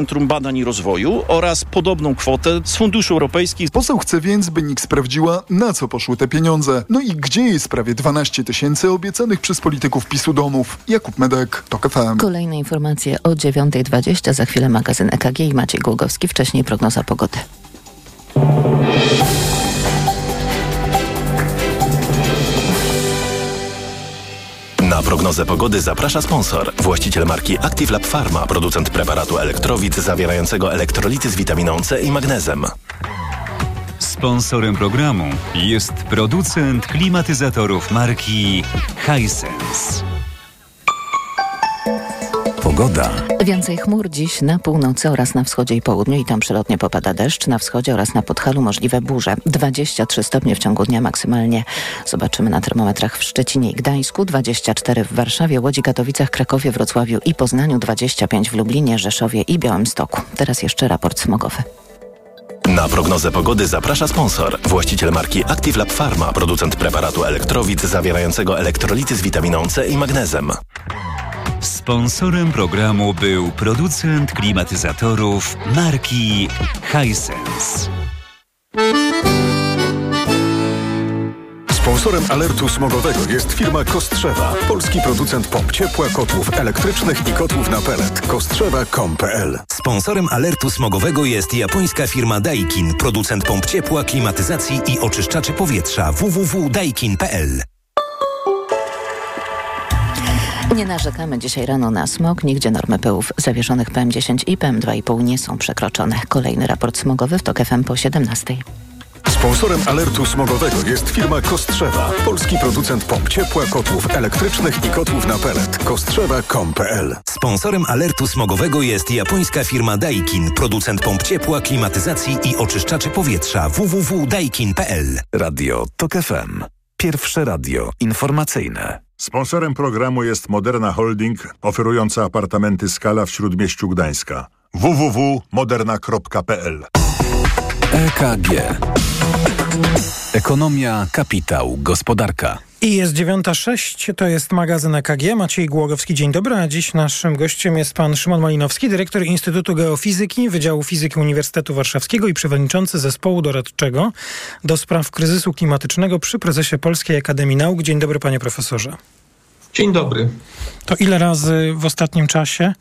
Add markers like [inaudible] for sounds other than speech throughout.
Centrum Badań i Rozwoju oraz podobną kwotę z Funduszu Europejskich. Poseł chce więc, by NIK sprawdziła, na co poszły te pieniądze. No i gdzie jest prawie 12 tysięcy obiecanych przez polityków PiSu domów. Jakub Medek, TOK FM. Kolejne informacje o 9.20, za chwilę magazyn EKG i Maciej Głogowski, wcześniej prognoza pogody. Na prognozę pogody zaprasza sponsor. Właściciel marki Active Lab Pharma, producent preparatu elektrowid zawierającego elektrolity z witaminą C i magnezem. Sponsorem programu jest producent klimatyzatorów marki Hisense. Pogoda. Więcej chmur dziś na północy oraz na wschodzie i południu i tam przelotnie popada deszcz. Na wschodzie oraz na Podhalu możliwe burze. 23 stopnie w ciągu dnia maksymalnie. Zobaczymy na termometrach w Szczecinie i Gdańsku, 24 w Warszawie, Łodzi, Katowicach, Krakowie, Wrocławiu i Poznaniu, 25 w Lublinie, Rzeszowie i Białymstoku. Teraz jeszcze raport smogowy. Na prognozę pogody zaprasza sponsor. Właściciel marki Active Lab Pharma, producent preparatu elektrowid zawierającego elektrolity z witaminą C i magnezem. Sponsorem programu był producent klimatyzatorów marki Hisense. Sponsorem alertu smogowego jest firma Kostrzewa, polski producent pomp ciepła, kotłów elektrycznych i kotłów na pelet. Kostrzewa.com.pl Sponsorem alertu smogowego jest japońska firma Daikin, producent pomp ciepła, klimatyzacji i oczyszczaczy powietrza www.daikin.pl. Nie narzekamy dzisiaj rano na smog. Nigdzie normy pyłów zawieszonych PM10 i PM2,5 nie są przekroczone. Kolejny raport smogowy w TOK FM po 17. Sponsorem alertu smogowego jest firma Kostrzewa, polski producent pomp ciepła, kotłów elektrycznych i kotłów na pelet. Kostrzewa.com.pl Sponsorem alertu smogowego jest japońska firma Daikin, producent pomp ciepła, klimatyzacji i oczyszczaczy powietrza www.daikin.pl. Radio TOK FM. Pierwsze radio informacyjne. Sponsorem programu jest Moderna Holding, oferująca apartamenty Skala w Śródmieściu Gdańska. www.moderna.pl EKG. Ekonomia, kapitał, gospodarka. I jest 9.06, to jest magazyn EKG. Maciej Głogowski, dzień dobry. A dziś naszym gościem jest pan Szymon Malinowski, dyrektor Instytutu Geofizyki Wydziału Fizyki Uniwersytetu Warszawskiego i przewodniczący zespołu doradczego do spraw kryzysu klimatycznego przy prezesie Polskiej Akademii Nauk. Dzień dobry, panie profesorze. Dzień dobry. To ile razy w ostatnim czasie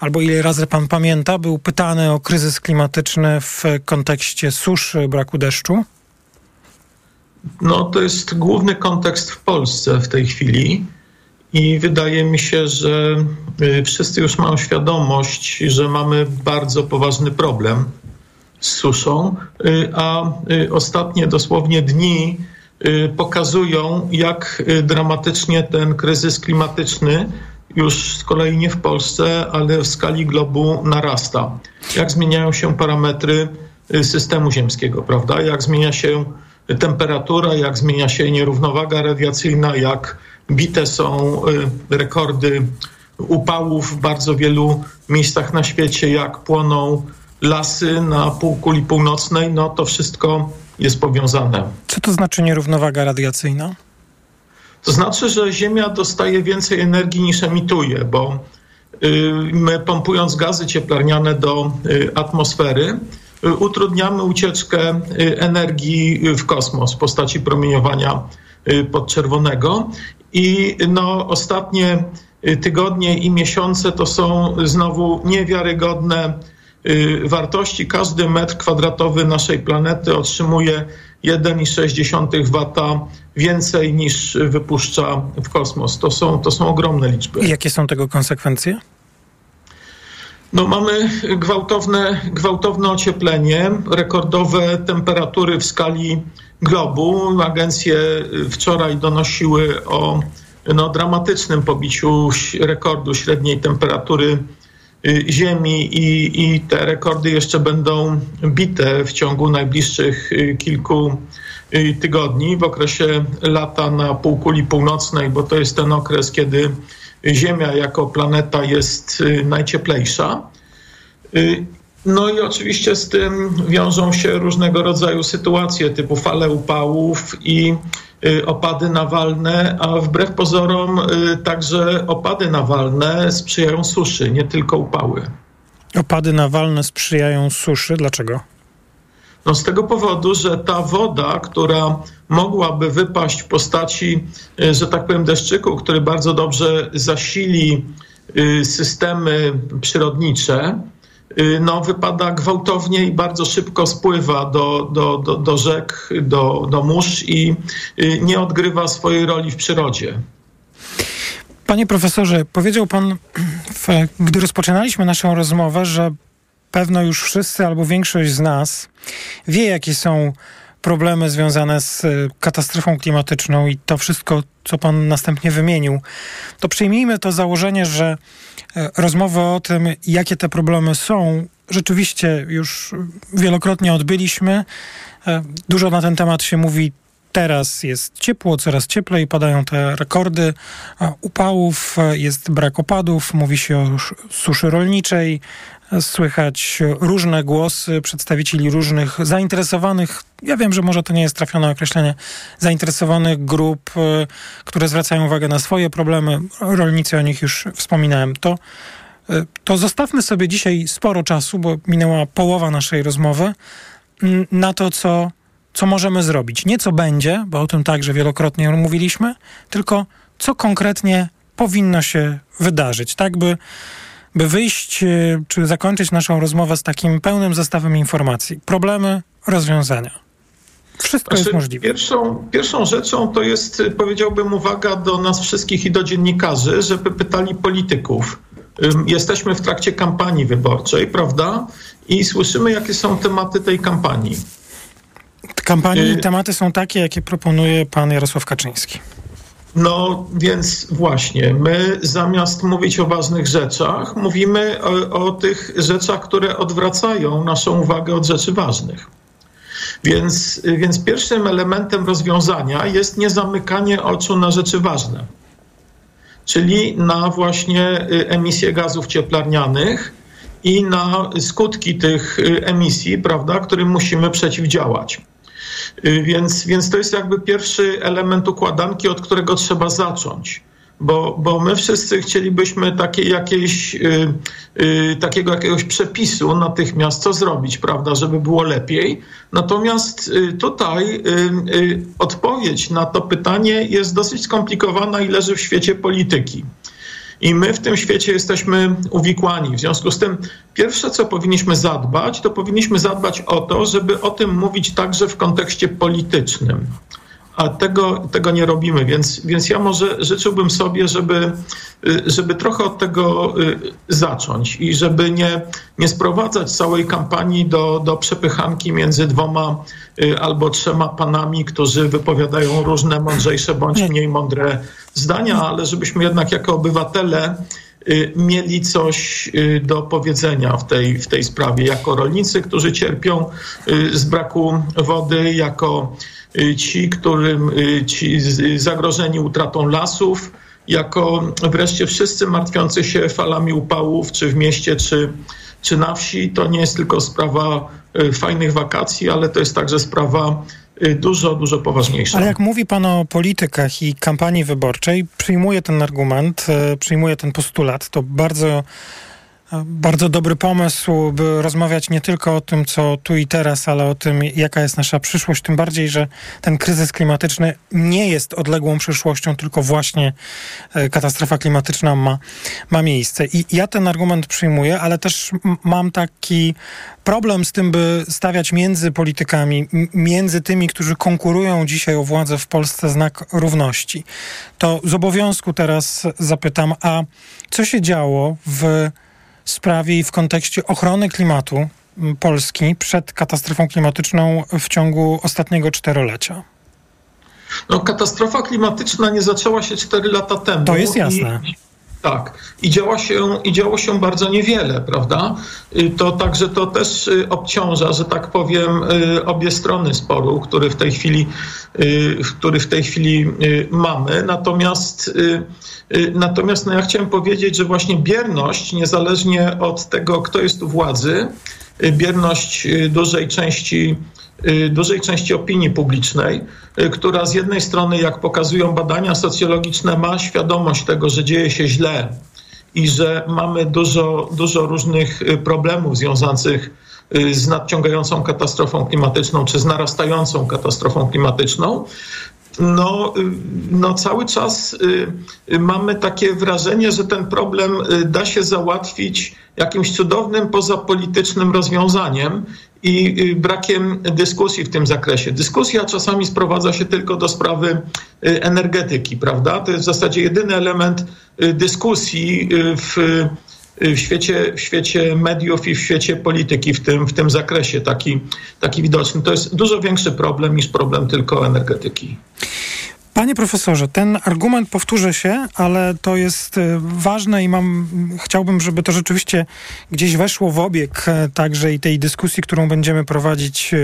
albo ile razy pan pamięta, był pytany o kryzys klimatyczny w kontekście suszy, braku deszczu? No, to jest główny kontekst w Polsce w tej chwili. I wydaje mi się, że y, wszyscy już mają świadomość, że mamy bardzo poważny problem z suszą, y, a y, ostatnie dosłownie dni pokazują, jak dramatycznie ten kryzys klimatyczny już z kolei nie w Polsce, ale w skali globu narasta. Jak zmieniają się parametry systemu ziemskiego, prawda? Jak zmienia się temperatura, jak zmienia się nierównowaga radiacyjna, jak bite są y, rekordy upałów w bardzo wielu miejscach na świecie, jak płoną lasy na półkuli północnej, no to wszystko jest powiązane. Co to znaczy nierównowaga radiacyjna? To znaczy, że Ziemia dostaje więcej energii niż emituje, bo y, my pompując gazy cieplarniane do y, atmosfery, utrudniamy ucieczkę y, energii w kosmos w postaci promieniowania y, podczerwonego. I no, ostatnie y, tygodnie i miesiące to są znowu niewiarygodne wartości. Każdy metr kwadratowy naszej planety otrzymuje 1,6 W więcej niż wypuszcza w kosmos. To są, to są ogromne liczby. I jakie są tego konsekwencje? No, mamy gwałtowne, gwałtowne ocieplenie, rekordowe temperatury w skali globu. Agencje wczoraj donosiły o no, dramatycznym pobiciu rekordu średniej temperatury y, Ziemi i, i te rekordy jeszcze będą bite w ciągu najbliższych y, kilku y, tygodni w okresie lata na półkuli północnej, bo to jest ten okres, kiedy Ziemia jako planeta jest y, najcieplejsza. Y, no i oczywiście z tym wiążą się różnego rodzaju sytuacje typu fale upałów i y, opady nawalne, a wbrew pozorom także opady nawalne sprzyjają suszy, nie tylko upały. Opady nawalne sprzyjają suszy. Dlaczego? No z tego powodu, że ta woda, która mogłaby wypaść w postaci, y, że tak powiem, deszczyku, który bardzo dobrze zasili y, systemy przyrodnicze, y, no, wypada gwałtownie i bardzo szybko spływa do, do, do, do rzek, do, do mórz i nie odgrywa swojej roli w przyrodzie. Panie profesorze, powiedział pan, gdy rozpoczynaliśmy naszą rozmowę, że pewno już wszyscy albo większość z nas wie, jakie są problemy związane z e, katastrofą klimatyczną i to wszystko, co pan następnie wymienił, to przyjmijmy to założenie, że e, rozmowy o tym, jakie te problemy są, rzeczywiście już wielokrotnie odbyliśmy. E, dużo na ten temat się mówi teraz jest ciepło, coraz cieplej, padają te rekordy upałów, jest brak opadów, mówi się o suszy rolniczej, Słychać różne głosy przedstawicieli różnych zainteresowanych, ja wiem, że może to nie jest trafione określenie, zainteresowanych grup, e, które zwracają uwagę na swoje problemy. Rolnicy o nich już wspominałem. To, e, to zostawmy sobie dzisiaj sporo czasu, bo minęła połowa naszej rozmowy, na to, co, co możemy zrobić. Nie co będzie, bo o tym także wielokrotnie mówiliśmy, tylko co konkretnie powinno się wydarzyć, tak by by wyjść e, czy zakończyć naszą rozmowę z takim pełnym zestawem informacji. Problemy, rozwiązania. Wszystko znaczy, jest możliwe. Pierwszą, pierwszą rzeczą to jest, powiedziałbym, uwaga do nas wszystkich i do dziennikarzy, żeby pytali polityków. Jesteśmy w trakcie kampanii wyborczej, prawda? I słyszymy, jakie są tematy tej kampanii. Kampanii y tematy są takie, jakie proponuje pan Jarosław Kaczyński. No więc właśnie, my zamiast mówić o ważnych rzeczach, mówimy o, o, tych rzeczach, które odwracają naszą uwagę od rzeczy ważnych. Więc, więc pierwszym elementem rozwiązania jest niezamykanie oczu na rzeczy ważne, czyli na właśnie y, emisję gazów cieplarnianych i na skutki tych emisji, prawda, którym musimy przeciwdziałać. Y, więc, więc to jest jakby pierwszy element układanki, od którego trzeba zacząć. Bo, bo my wszyscy chcielibyśmy takie jakieś, y, y, takiego jakiegoś przepisu natychmiast, co zrobić, prawda, żeby było lepiej. Natomiast y, tutaj y, y, odpowiedź na to pytanie jest dosyć skomplikowana i leży w świecie polityki. I my w tym świecie jesteśmy uwikłani. W związku z tym, pierwsze, co powinniśmy zadbać, to powinniśmy zadbać o to, żeby o tym mówić także w kontekście politycznym a tego, tego nie robimy, więc, więc ja może życzyłbym sobie, żeby, żeby trochę od tego y, zacząć i żeby nie, nie sprowadzać całej kampanii do, do przepychanki między dwoma y, albo trzema panami, którzy wypowiadają różne mądrzejsze bądź mniej mądre zdania, ale żebyśmy jednak jako obywatele y, mieli coś do powiedzenia w tej, w tej sprawie, jako rolnicy, którzy cierpią z braku wody, jako Y, ci, którym y, ci zagrożeni utratą lasów, jako wreszcie wszyscy martwiący się falami upałów, czy w mieście, czy, czy na wsi. To nie jest tylko sprawa y, fajnych wakacji, ale to jest także sprawa dużo, dużo poważniejsza. Ale jak mówi pan o politykach i kampanii wyborczej, przyjmuję ten argument, przyjmuję ten postulat. To bardzo bardzo dobry pomysł, by rozmawiać nie tylko o tym, co tu i teraz, ale o tym, jaka jest nasza przyszłość. Tym bardziej, że ten kryzys klimatyczny nie jest odległą przyszłością, tylko właśnie e, katastrofa klimatyczna ma, ma miejsce. I ja ten argument przyjmuję, ale też mam taki problem z tym, by stawiać między politykami, między tymi, którzy konkurują dzisiaj o władzę w Polsce znak równości. To z obowiązku teraz zapytam, a co się działo w sprawie i w kontekście ochrony klimatu Polski przed katastrofą klimatyczną w ciągu ostatniego czterolecia? No, katastrofa klimatyczna nie zaczęła się cztery lata temu. To jest jasne. I, tak. I działo, się, I działo się bardzo niewiele, prawda? To także to też y, obciąża, że tak powiem, y, obie strony sporu, który w tej chwili, y, który w tej chwili mamy. Natomiast, natomiast no ja chciałem powiedzieć, że właśnie bierność, niezależnie od tego, kto jest u władzy, bierność dużej części Y, dużej części opinii publicznej, y, która z jednej strony, jak pokazują badania socjologiczne, ma świadomość tego, że dzieje się źle i że mamy dużo, dużo różnych problemów związanych z nadciągającą katastrofą klimatyczną czy z narastającą katastrofą klimatyczną, no, no cały czas mamy takie wrażenie, że ten problem da się załatwić jakimś cudownym pozapolitycznym rozwiązaniem i brakiem dyskusji w tym zakresie. Dyskusja czasami sprowadza się tylko do sprawy energetyki, prawda? To jest w zasadzie jedyny element dyskusji w w świecie, w świecie mediów i w świecie polityki w tym, w tym zakresie taki, taki widoczny. To jest dużo większy problem niż problem tylko energetyki. Panie profesorze, ten argument powtórzę się, ale to jest ważne i mam, chciałbym, żeby to rzeczywiście gdzieś weszło w obieg także i tej dyskusji, którą będziemy prowadzić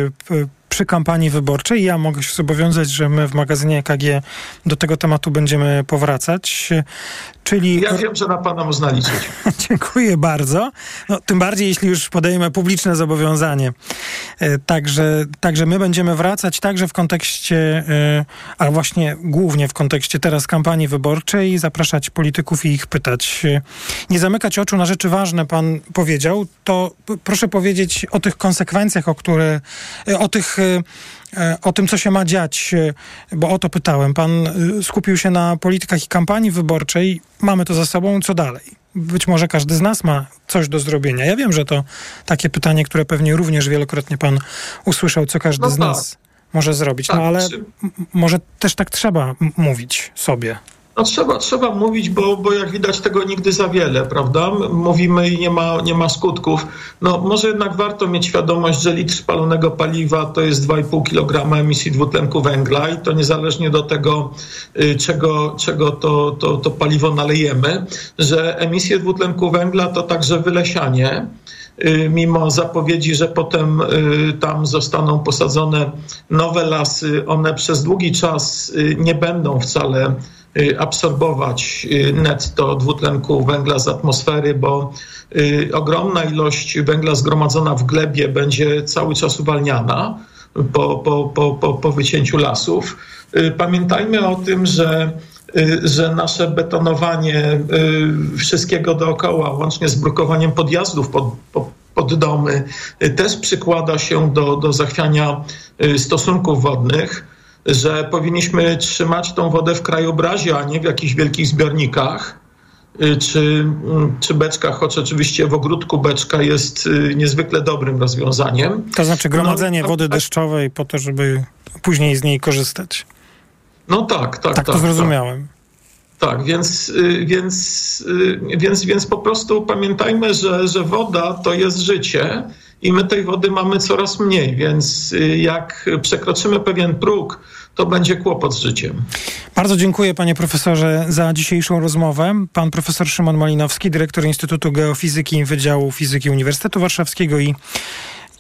przy kampanii wyborczej. Ja mogę się zobowiązać, że my w magazynie EKG do tego tematu będziemy powracać. Czyli... Ja wiem, że na pana można liczyć. [laughs] Dziękuję bardzo. No, tym bardziej, jeśli już podejmę publiczne zobowiązanie. Także, także my będziemy wracać także w kontekście, a właśnie głównie w kontekście teraz kampanii wyborczej, zapraszać polityków i ich pytać. Nie zamykać oczu na rzeczy ważne, pan powiedział. To proszę powiedzieć o tych konsekwencjach, o które, o tych o tym, co się ma dziać, bo o to pytałem. Pan skupił się na politykach i kampanii wyborczej. Mamy to za sobą. Co dalej? Być może każdy z nas ma coś do zrobienia. Ja wiem, że to takie pytanie, które pewnie również wielokrotnie pan usłyszał, co każdy no z tak. nas może zrobić. Tak, no ale czy- może też tak trzeba mówić sobie. No trzeba, trzeba mówić, bo, bo jak widać tego nigdy za wiele, prawda? Mówimy i nie ma, nie ma skutków. No może jednak warto mieć świadomość, że litr spalonego paliwa to jest 2,5 kg emisji dwutlenku węgla i to niezależnie do tego, y, czego, czego to, to, to paliwo nalejemy, że emisje dwutlenku węgla to także wylesianie y, mimo zapowiedzi, że potem y, tam zostaną posadzone nowe lasy, one przez długi czas nie będą wcale absorbować y, netto dwutlenku węgla z atmosfery, bo y, ogromna ilość węgla zgromadzona w glebie będzie cały czas uwalniana po, po, po, po, po wycięciu lasów. Y, Pamiętajmy o tym, że y, że nasze betonowanie y, wszystkiego dookoła, łącznie z brukowaniem podjazdów pod, pod, domy, y, też przykłada się do, do zachwiania y, stosunków wodnych, że powinniśmy trzymać tą wodę w krajobrazie, a nie w jakichś wielkich zbiornikach y, czy, mm, czy beczkach, choć oczywiście w ogródku beczka jest y, niezwykle dobrym rozwiązaniem. To znaczy gromadzenie No, wody deszczowej po to, żeby później z niej korzystać. No tak, tak. Tak to zrozumiałem. Tak, więc, y, więc, więc, więc po prostu pamiętajmy, że, że woda to jest życie i my tej wody mamy coraz mniej, więc y, jak przekroczymy pewien próg, to będzie kłopot z życiem. Bardzo dziękuję panie profesorze za dzisiejszą rozmowę. Pan profesor Szymon Malinowski, dyrektor Instytutu Geofizyki Wydziału Fizyki Uniwersytetu Warszawskiego i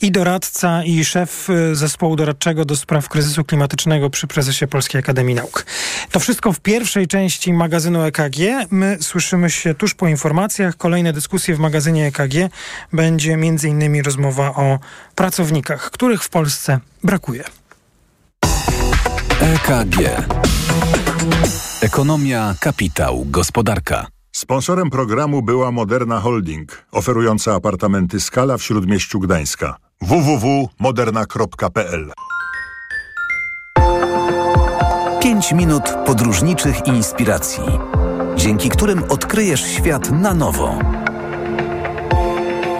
i doradca, i szef y, zespołu doradczego do spraw kryzysu klimatycznego przy prezesie Polskiej Akademii Nauk. To wszystko w pierwszej części magazynu EKG. My słyszymy się tuż po informacjach. Kolejne dyskusje w magazynie EKG będzie innymi rozmowa o pracownikach, których w Polsce brakuje. EKG. Ekonomia, kapitał, gospodarka. Sponsorem programu była Moderna Holding, oferująca apartamenty Skala w Śródmieściu Gdańska. www.moderna.pl 5 minut podróżniczych inspiracji, dzięki którym odkryjesz świat na nowo.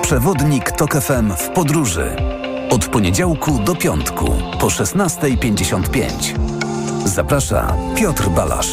Przewodnik TOK FM w podróży. Od poniedziałku do piątku po 16.55. Zaprasza Piotr Balasz.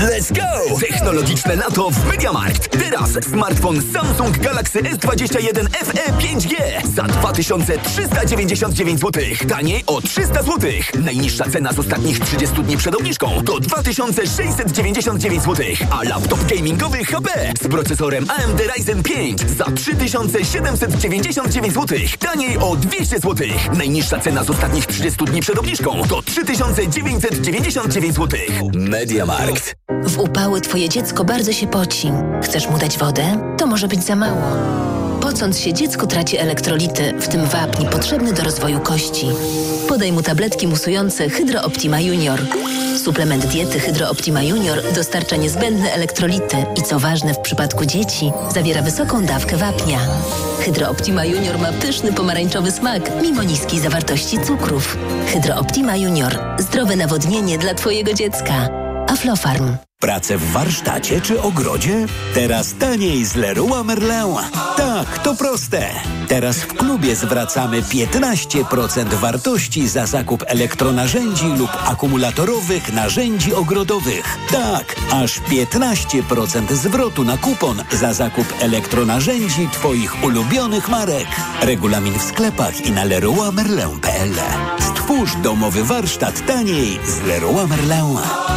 Let's go! Technologiczne lato w MediaMarkt. Teraz smartfon Samsung Galaxy S21 FE 5G za 2399 zł. Taniej o 300 zł. Najniższa cena z ostatnich 30 dni przed obniżką to 2699 zł. A laptop gamingowy HP z procesorem AMD Ryzen 5 za 3799 zł. Taniej o 200 zł. Najniższa cena z ostatnich 30 dni przed obniżką to 3999 zł. MediaMarkt. W upały twoje dziecko bardzo się poci. Chcesz mu dać wodę? To może być za mało. Pocąc się, dziecko traci elektrolity, w tym wapń potrzebny do rozwoju kości. Podaj mu tabletki musujące Hydro Optima Junior. Suplement diety Hydro Optima Junior dostarcza niezbędne elektrolity i co ważne w przypadku dzieci, zawiera wysoką dawkę wapnia. Hydro Optima Junior ma pyszny pomarańczowy smak, mimo niskiej zawartości cukrów. Hydro Optima Junior. Zdrowe nawodnienie dla Twojego dziecka. Aflofarm. Pracę w warsztacie czy ogrodzie? Teraz taniej z Leroy Merlin. Tak, to proste. Teraz w klubie zwracamy 15% wartości za zakup elektronarzędzi lub akumulatorowych narzędzi ogrodowych. Tak, aż 15% zwrotu na kupon za zakup elektronarzędzi Twoich ulubionych marek. Regulamin w sklepach i na leroymerlin.pl. Stwórz domowy warsztat taniej z Leroy Merlin.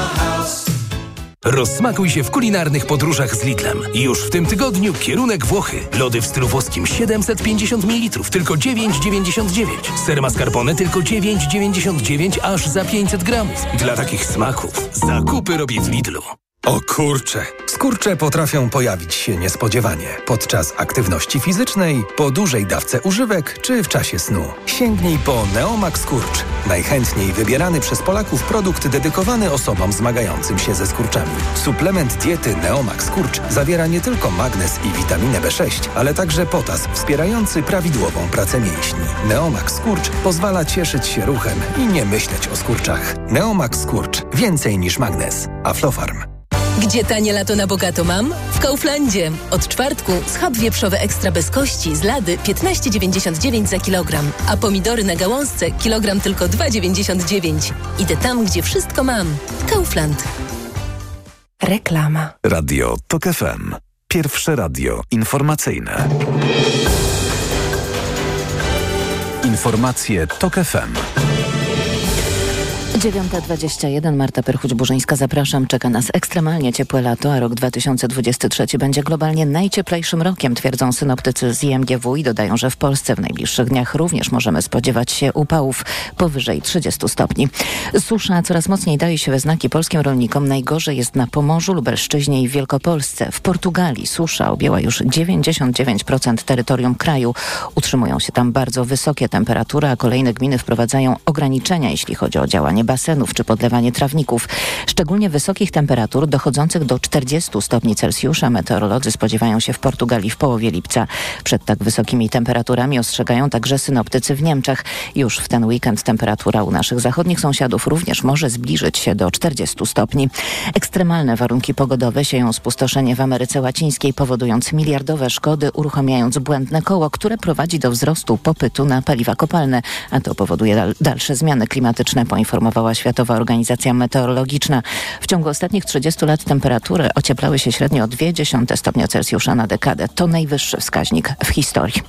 Rozsmakuj się w kulinarnych podróżach z Lidlem. Już w tym tygodniu kierunek Włochy. Lody w stylu włoskim 750 ml, tylko 9,99. Ser mascarpone tylko 9,99 aż za 500 gramów. Dla takich smaków zakupy robię w Lidlu. O kurcze! Skurcze potrafią pojawić się niespodziewanie podczas aktywności fizycznej, po dużej dawce używek czy w czasie snu. Sięgnij po Neomax Skurcz. Najchętniej wybierany przez Polaków produkt dedykowany osobom zmagającym się ze skurczami. Suplement diety Neomax Skurcz zawiera nie tylko magnez i witaminę B6, ale także potas wspierający prawidłową pracę mięśni. Neomax Skurcz pozwala cieszyć się ruchem i nie myśleć o skurczach. Neomax Skurcz. Więcej niż magnez. Aflofarm. Gdzie tanie lato na bogato mam? W Kauflandzie. Od czwartku schab wieprzowy ekstra bez kości z lady 15,99 za kilogram, a pomidory na gałązce kilogram tylko 2,99. Idę tam, gdzie wszystko mam. Kaufland. Reklama. Radio TOK FM. Pierwsze radio informacyjne. Informacje TOK FM. 9.21, Marta Perchuć-Burzyńska, zapraszam. Czeka nas ekstremalnie ciepłe lato, a rok 2023 będzie globalnie najcieplejszym rokiem, twierdzą synoptycy z IMGW i dodają, że w Polsce w najbliższych dniach również możemy spodziewać się upałów powyżej 30 stopni. Susza coraz mocniej daje się we znaki polskim rolnikom. Najgorzej jest na Pomorzu, Lubelszczyźnie i Wielkopolsce. W Portugalii susza objęła już 99% terytorium kraju. Utrzymują się tam bardzo wysokie temperatury, a kolejne gminy wprowadzają ograniczenia, jeśli chodzi o działanie basenów czy podlewanie trawników. Szczególnie wysokich temperatur dochodzących do 40 stopni Celsjusza meteorolodzy spodziewają się w Portugalii w połowie lipca. Przed tak wysokimi temperaturami ostrzegają także synoptycy w Niemczech. Już w ten weekend temperatura u naszych zachodnich sąsiadów również może zbliżyć się do 40 stopni. Ekstremalne warunki pogodowe sieją spustoszenie w Ameryce Łacińskiej, powodując miliardowe szkody, uruchamiając błędne koło, które prowadzi do wzrostu popytu na paliwa kopalne, a to powoduje dal dalsze zmiany klimatyczne, poinformowała Światowa Organizacja Meteorologiczna. W ciągu ostatnich 30 lat temperatury ocieplały się średnio o 0,2 stopnia Celsjusza na dekadę. To najwyższy wskaźnik w historii.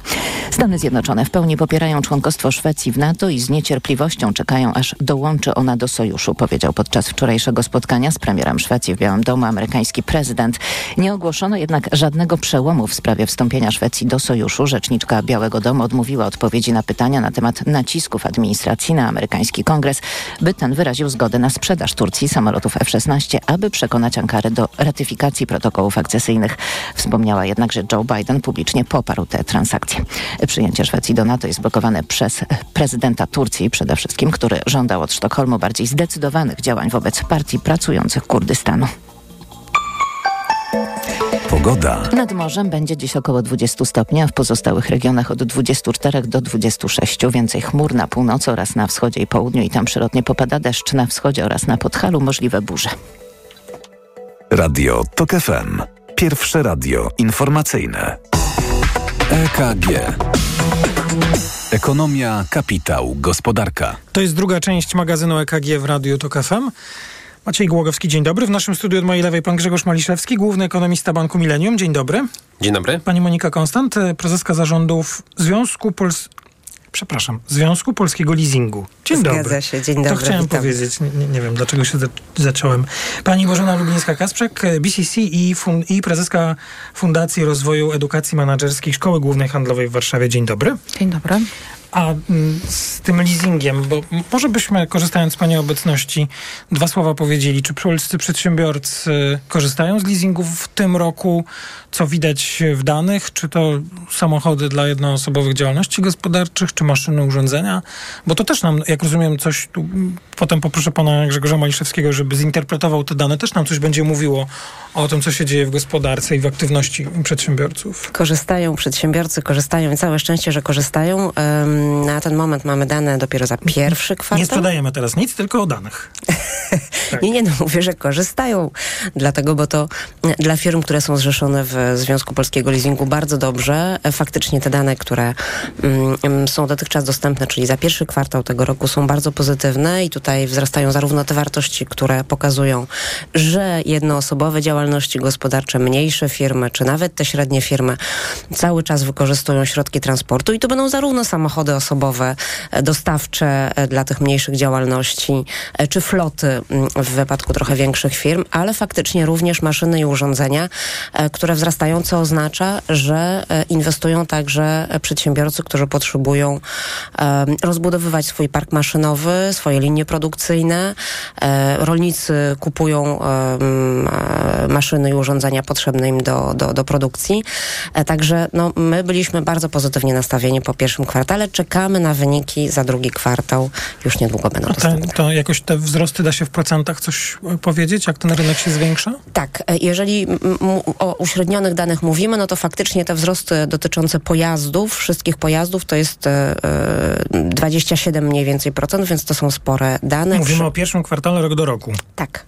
Stany Zjednoczone w pełni popierają członkostwo Szwecji w NATO i z niecierpliwością czekają, aż dołączy ona do sojuszu, powiedział podczas wczorajszego spotkania z premierem Szwecji w Białym Domu amerykański prezydent. Nie ogłoszono jednak żadnego przełomu w sprawie wstąpienia Szwecji do sojuszu. Rzeczniczka Białego Domu odmówiła odpowiedzi na pytania na temat nacisków administracji na amerykański kongres, by ten wyraził zgodę na sprzedaż Turcji samolotów F-16, aby przekonać Ankarę do ratyfikacji protokołów akcesyjnych. Wspomniała jednak, że Joe Biden publicznie poparł te transakcje. Przyjęcie Szwecji do NATO jest blokowane przez prezydenta Turcji przede wszystkim, który żądał od Sztokholmu bardziej zdecydowanych działań wobec partii pracujących Kurdystanu. Pogoda. Nad morzem będzie dziś około 20 stopni, a w pozostałych regionach od 24 do 26. Więcej chmur na północy oraz na wschodzie i południu i tam przyrodnie popada deszcz na wschodzie oraz na Podhalu możliwe burze. Radio TOK FM. Pierwsze radio informacyjne. EKG. Ekonomia, kapitał, gospodarka. To jest druga część magazynu EKG w Radiu TOK FM. Maciej Głogowski, dzień dobry. W naszym studiu od mojej lewej pan Grzegorz Maliszewski, główny ekonomista Banku Millennium. Dzień dobry. Dzień dobry. Pani Monika Konstant, prezeska zarządów Związku Pols... Przepraszam, Związku Polskiego Leasingu. Dzień Zgadza dobry. się, dzień dobry. To chciałem witam. powiedzieć, nie, nie wiem dlaczego się za zacząłem. Pani Bożena Lublińska-Kasprzak, BCC i, fun i prezeska Fundacji Rozwoju Edukacji Menedżerskiej Szkoły Głównej Handlowej w Warszawie. Dzień dobry. Dzień dobry. A mm, z tym leasingiem, bo może byśmy, korzystając z Pani obecności, dwa słowa powiedzieli, czy polscy przedsiębiorcy korzystają z leasingów w tym roku? Co widać w danych? Czy to samochody dla jednoosobowych działalności gospodarczych, czy maszyny, urządzenia? Bo to też nam, jak rozumiem, coś tu, potem poproszę Pana Grzegorza Maliszewskiego, żeby zinterpretował te dane, też nam coś będzie mówiło o tym, co się dzieje w gospodarce i w aktywności przedsiębiorców. Korzystają przedsiębiorcy, korzystają i całe szczęście, że korzystają. Na ten moment mamy dane dopiero za pierwszy kwartał. Nie sprzedajemy teraz nic, tylko o danych. tak. [laughs] Nie, nie, no mówię, że korzystają. Dlatego, bo to dla firm, które są zrzeszone w Związku Polskiego Leasingu bardzo dobrze. Faktycznie te dane, które mm, są dotychczas dostępne, czyli za pierwszy kwartał tego roku są bardzo pozytywne i tutaj wzrastają zarówno te wartości, które pokazują, że jednoosobowe działalności gospodarcze, mniejsze firmy, czy nawet te średnie firmy cały czas wykorzystują środki transportu i to będą zarówno samochody osobowe, dostawcze dla tych mniejszych działalności, czy floty mm, w wypadku trochę większych firm, ale faktycznie również maszyny i urządzenia, które wzrastają, co oznacza, że inwestują także przedsiębiorcy, którzy potrzebują rozbudowywać swój park maszynowy, swoje linie produkcyjne. Rolnicy kupują maszyny i urządzenia potrzebne im do, do, do produkcji. Także no, my byliśmy bardzo pozytywnie nastawieni po pierwszym kwartale. Czekamy na wyniki za drugi kwartał. Już niedługo będą dostępne. To jakoś te wzrosty da się w procentach coś powiedzieć, jak ten rynek się zwiększa? Tak. Jeżeli o uśrednionych danych mówimy, no to faktycznie te wzrosty dotyczące pojazdów, wszystkich pojazdów, to jest 27 mniej więcej procent, więc to są spore dane. Mówimy o pierwszym kwartale rok do roku. Tak.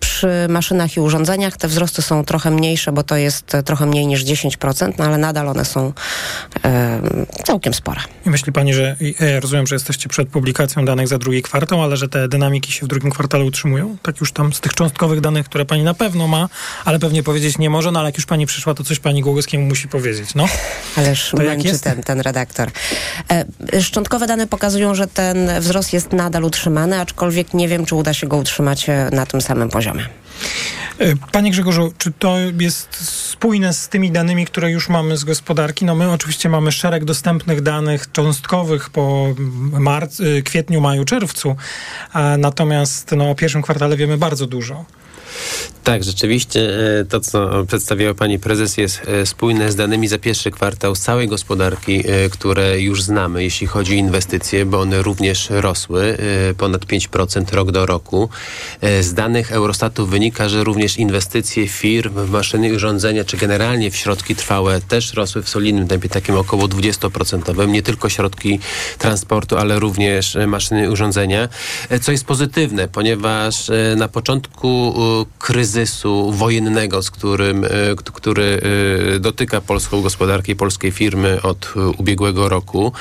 Przy maszynach i urządzeniach te wzrosty są trochę mniejsze, bo to jest trochę mniej niż 10%, no ale nadal one są e, całkiem spore. Myśli Pani, że ja rozumiem, że jesteście przed publikacją danych za drugi kwartał, ale że te dynamiki się w drugim kwartale utrzymują? Tak już tam z tych cząstkowych danych, które Pani na pewno ma, ale pewnie powiedzieć nie może, no ale jak już Pani przyszła, to coś Pani Głogowskiemu musi powiedzieć, no. Ależ męczy ten, ten redaktor. E, szczątkowe dane pokazują, że ten wzrost jest nadal utrzymany, aczkolwiek nie wiem, czy uda się go utrzymać na tym samym poziomie. Panie Grzegorzu, czy to jest spójne z tymi danymi, które już mamy z gospodarki? No my oczywiście mamy szereg dostępnych danych cząstkowych po marc, kwietniu, maju, czerwcu, natomiast no, o pierwszym kwartale wiemy bardzo dużo. Tak, rzeczywiście to, co przedstawiała pani prezes, jest spójne z danymi za pierwszy kwartał całej gospodarki, które już znamy, jeśli chodzi o inwestycje, bo one również rosły ponad 5% rok do roku. Z danych Eurostatu wynika, że również inwestycje firm w maszyny i urządzenia, czy generalnie w środki trwałe też rosły w solidnym tempie, takim około 20%. Nie tylko środki transportu, ale również maszyny i urządzenia, co jest pozytywne, ponieważ na początku kryzysu wojennego, z którym, który dotyka polską gospodarkę i polskie firmy od ubiegłego roku.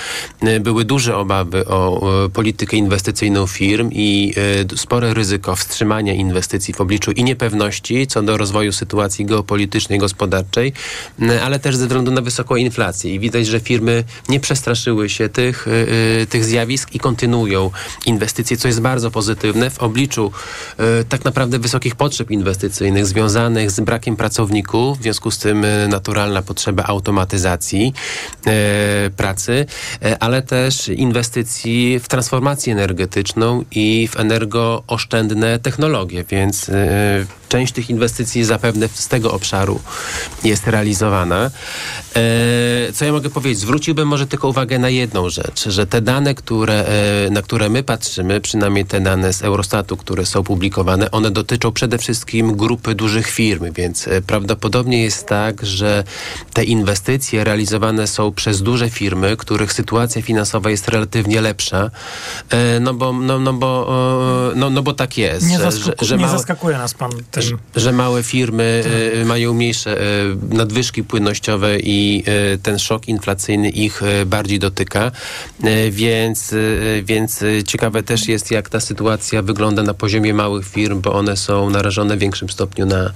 Były duże obawy o politykę inwestycyjną firm i spore ryzyko wstrzymania inwestycji w obliczu i niepewności co do rozwoju sytuacji geopolitycznej, gospodarczej, ale też ze względu na wysoką inflację. I widać, że firmy nie przestraszyły się tych, tych zjawisk i kontynuują inwestycje, co jest bardzo pozytywne w obliczu tak naprawdę wysokich potrzeb inwestycyjnych związanych z brakiem pracowników, w związku z tym naturalna potrzeba automatyzacji e, pracy, e, ale też inwestycji w transformację energetyczną i w energooszczędne technologie, więc e, część tych inwestycji zapewne z tego obszaru jest realizowana. E, co ja mogę powiedzieć? Zwróciłbym może tylko uwagę na jedną rzecz, że te dane, które, e, na które my patrzymy, przynajmniej te dane z Eurostatu, które są publikowane, one dotyczą przede wszystkim grupy dużych firm, więc e, prawdopodobnie jest tak, że te inwestycje realizowane są przez duże firmy, których sytuacja finansowa jest relatywnie lepsza, no bo, no, no bo, no, no bo tak jest. Nie, zaskaku- że, nie małe, zaskakuje nas pan tym. Że, że małe firmy tak. mają mniejsze nadwyżki płynnościowe i e, ten szok inflacyjny ich e, bardziej dotyka, e, więc, więc ciekawe też jest, jak ta sytuacja wygląda na poziomie małych firm, bo one są narażone w większym stopniu na,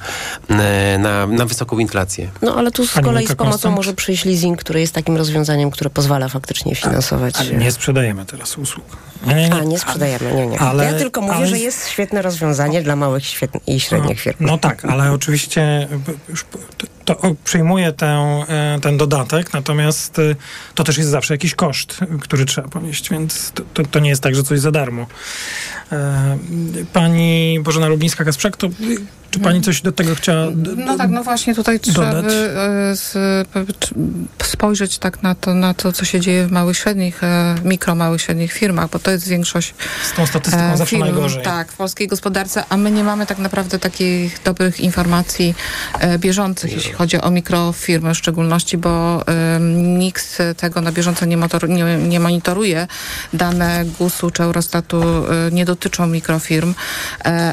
na, na wysoką inflację. No ale tu z kolei z pomocą może przyjść leasing, który jest takim rozwiązaniem, które pozwala faktycznie finansować. Ale nie sprzedajemy teraz usług. Nie, nie, nie. A, nie sprzedajemy, nie, nie. Ale, ja tylko mówię, ale... że jest świetne rozwiązanie dla małych i średnich firm. No, no tak, ale oczywiście już to przyjmuje tę, ten dodatek, natomiast to też jest zawsze jakiś koszt, który trzeba ponieść, więc to, to, to nie jest tak, że coś za darmo. Pani Bożena Lublińska-Kasprzak, to czy pani coś do tego chciała No tak, no właśnie tutaj trzeba by, spojrzeć tak na to, na to, co się dzieje w małych, średnich, mikro, małych, średnich firmach, bo to jest większość Z tą statystyką zawsze firm, najgorzej. Tak, w polskiej gospodarce, a my nie mamy tak naprawdę takich dobrych informacji bieżących, jeśli chodzi o mikrofirmy w szczególności, bo nikt tego na bieżąco nie, motor, nie, nie monitoruje. Dane GUS-u czy Eurostatu nie dotyczą mikrofirm,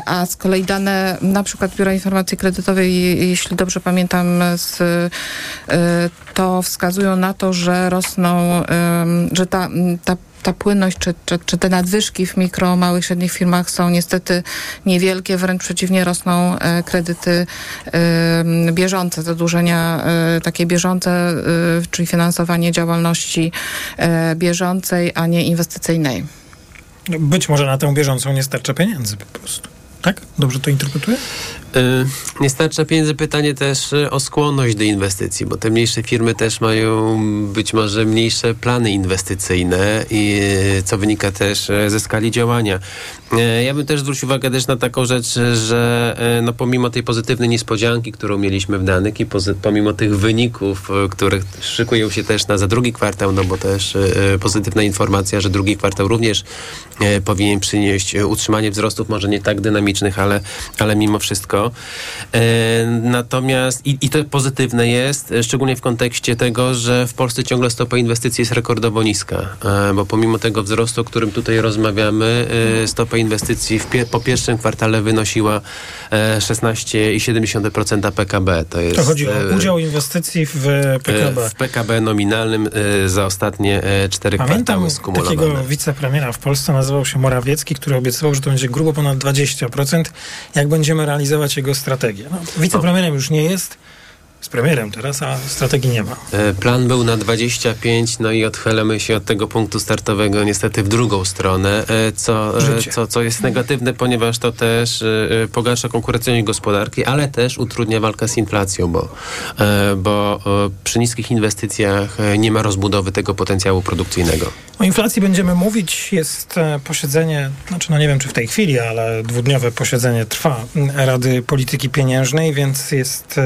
a z kolei dane na przykład Biura Informacji Kredytowej, jeśli dobrze pamiętam, z, to wskazują na to, że rosną, że ta, ta ta płynność czy, czy, czy, te nadwyżki w mikro, małych, średnich firmach są niestety niewielkie, wręcz przeciwnie rosną e, kredyty e, bieżące, zadłużenia e, takie bieżące, czyli finansowanie działalności bieżącej, a nie inwestycyjnej. Być może na tę bieżącą nie starcza pieniędzy po prostu. Tak? Dobrze to interpretuję? Nie starcza pieniędzy. Pytanie też o skłonność do inwestycji, bo te mniejsze firmy też mają być może mniejsze plany inwestycyjne, i co wynika też ze skali działania. Ja bym też zwrócił uwagę też na taką rzecz, że no pomimo tej pozytywnej niespodzianki, którą mieliśmy w danych i pomimo tych wyników, które szykują się też na za drugi kwartał, no bo też pozytywna informacja, że drugi kwartał również powinien przynieść utrzymanie wzrostów, może nie tak dynamicznych, ale, ale mimo wszystko. Natomiast i, i to pozytywne jest, szczególnie w kontekście tego, że w Polsce ciągle stopa inwestycji jest rekordowo niska, bo pomimo tego wzrostu, o którym tutaj rozmawiamy, stopa inwestycji po pierwszym kwartale wynosiła 16,7% PKB. To, jest, to chodzi o udział inwestycji w PKB. W PKB nominalnym za ostatnie cztery kwartały skumulowane. takiego wicepremiera w Polsce nazywał się Morawiecki, który obiecywał, że to będzie grubo ponad 20%, jak będziemy realizować jego strategię. No, wicepremierem już nie jest, z premierem teraz, a strategii nie ma. Plan był na 25, no i odchylamy się od tego punktu startowego niestety w drugą stronę, co, co, co jest negatywne, ponieważ to też pogarsza konkurencyjność gospodarki, ale też utrudnia walkę z inflacją, bo, bo przy niskich inwestycjach nie ma rozbudowy tego potencjału produkcyjnego. O inflacji będziemy mówić. Jest posiedzenie, znaczy no nie wiem czy w tej chwili, ale dwudniowe posiedzenie trwa Rady Polityki Pieniężnej, więc jest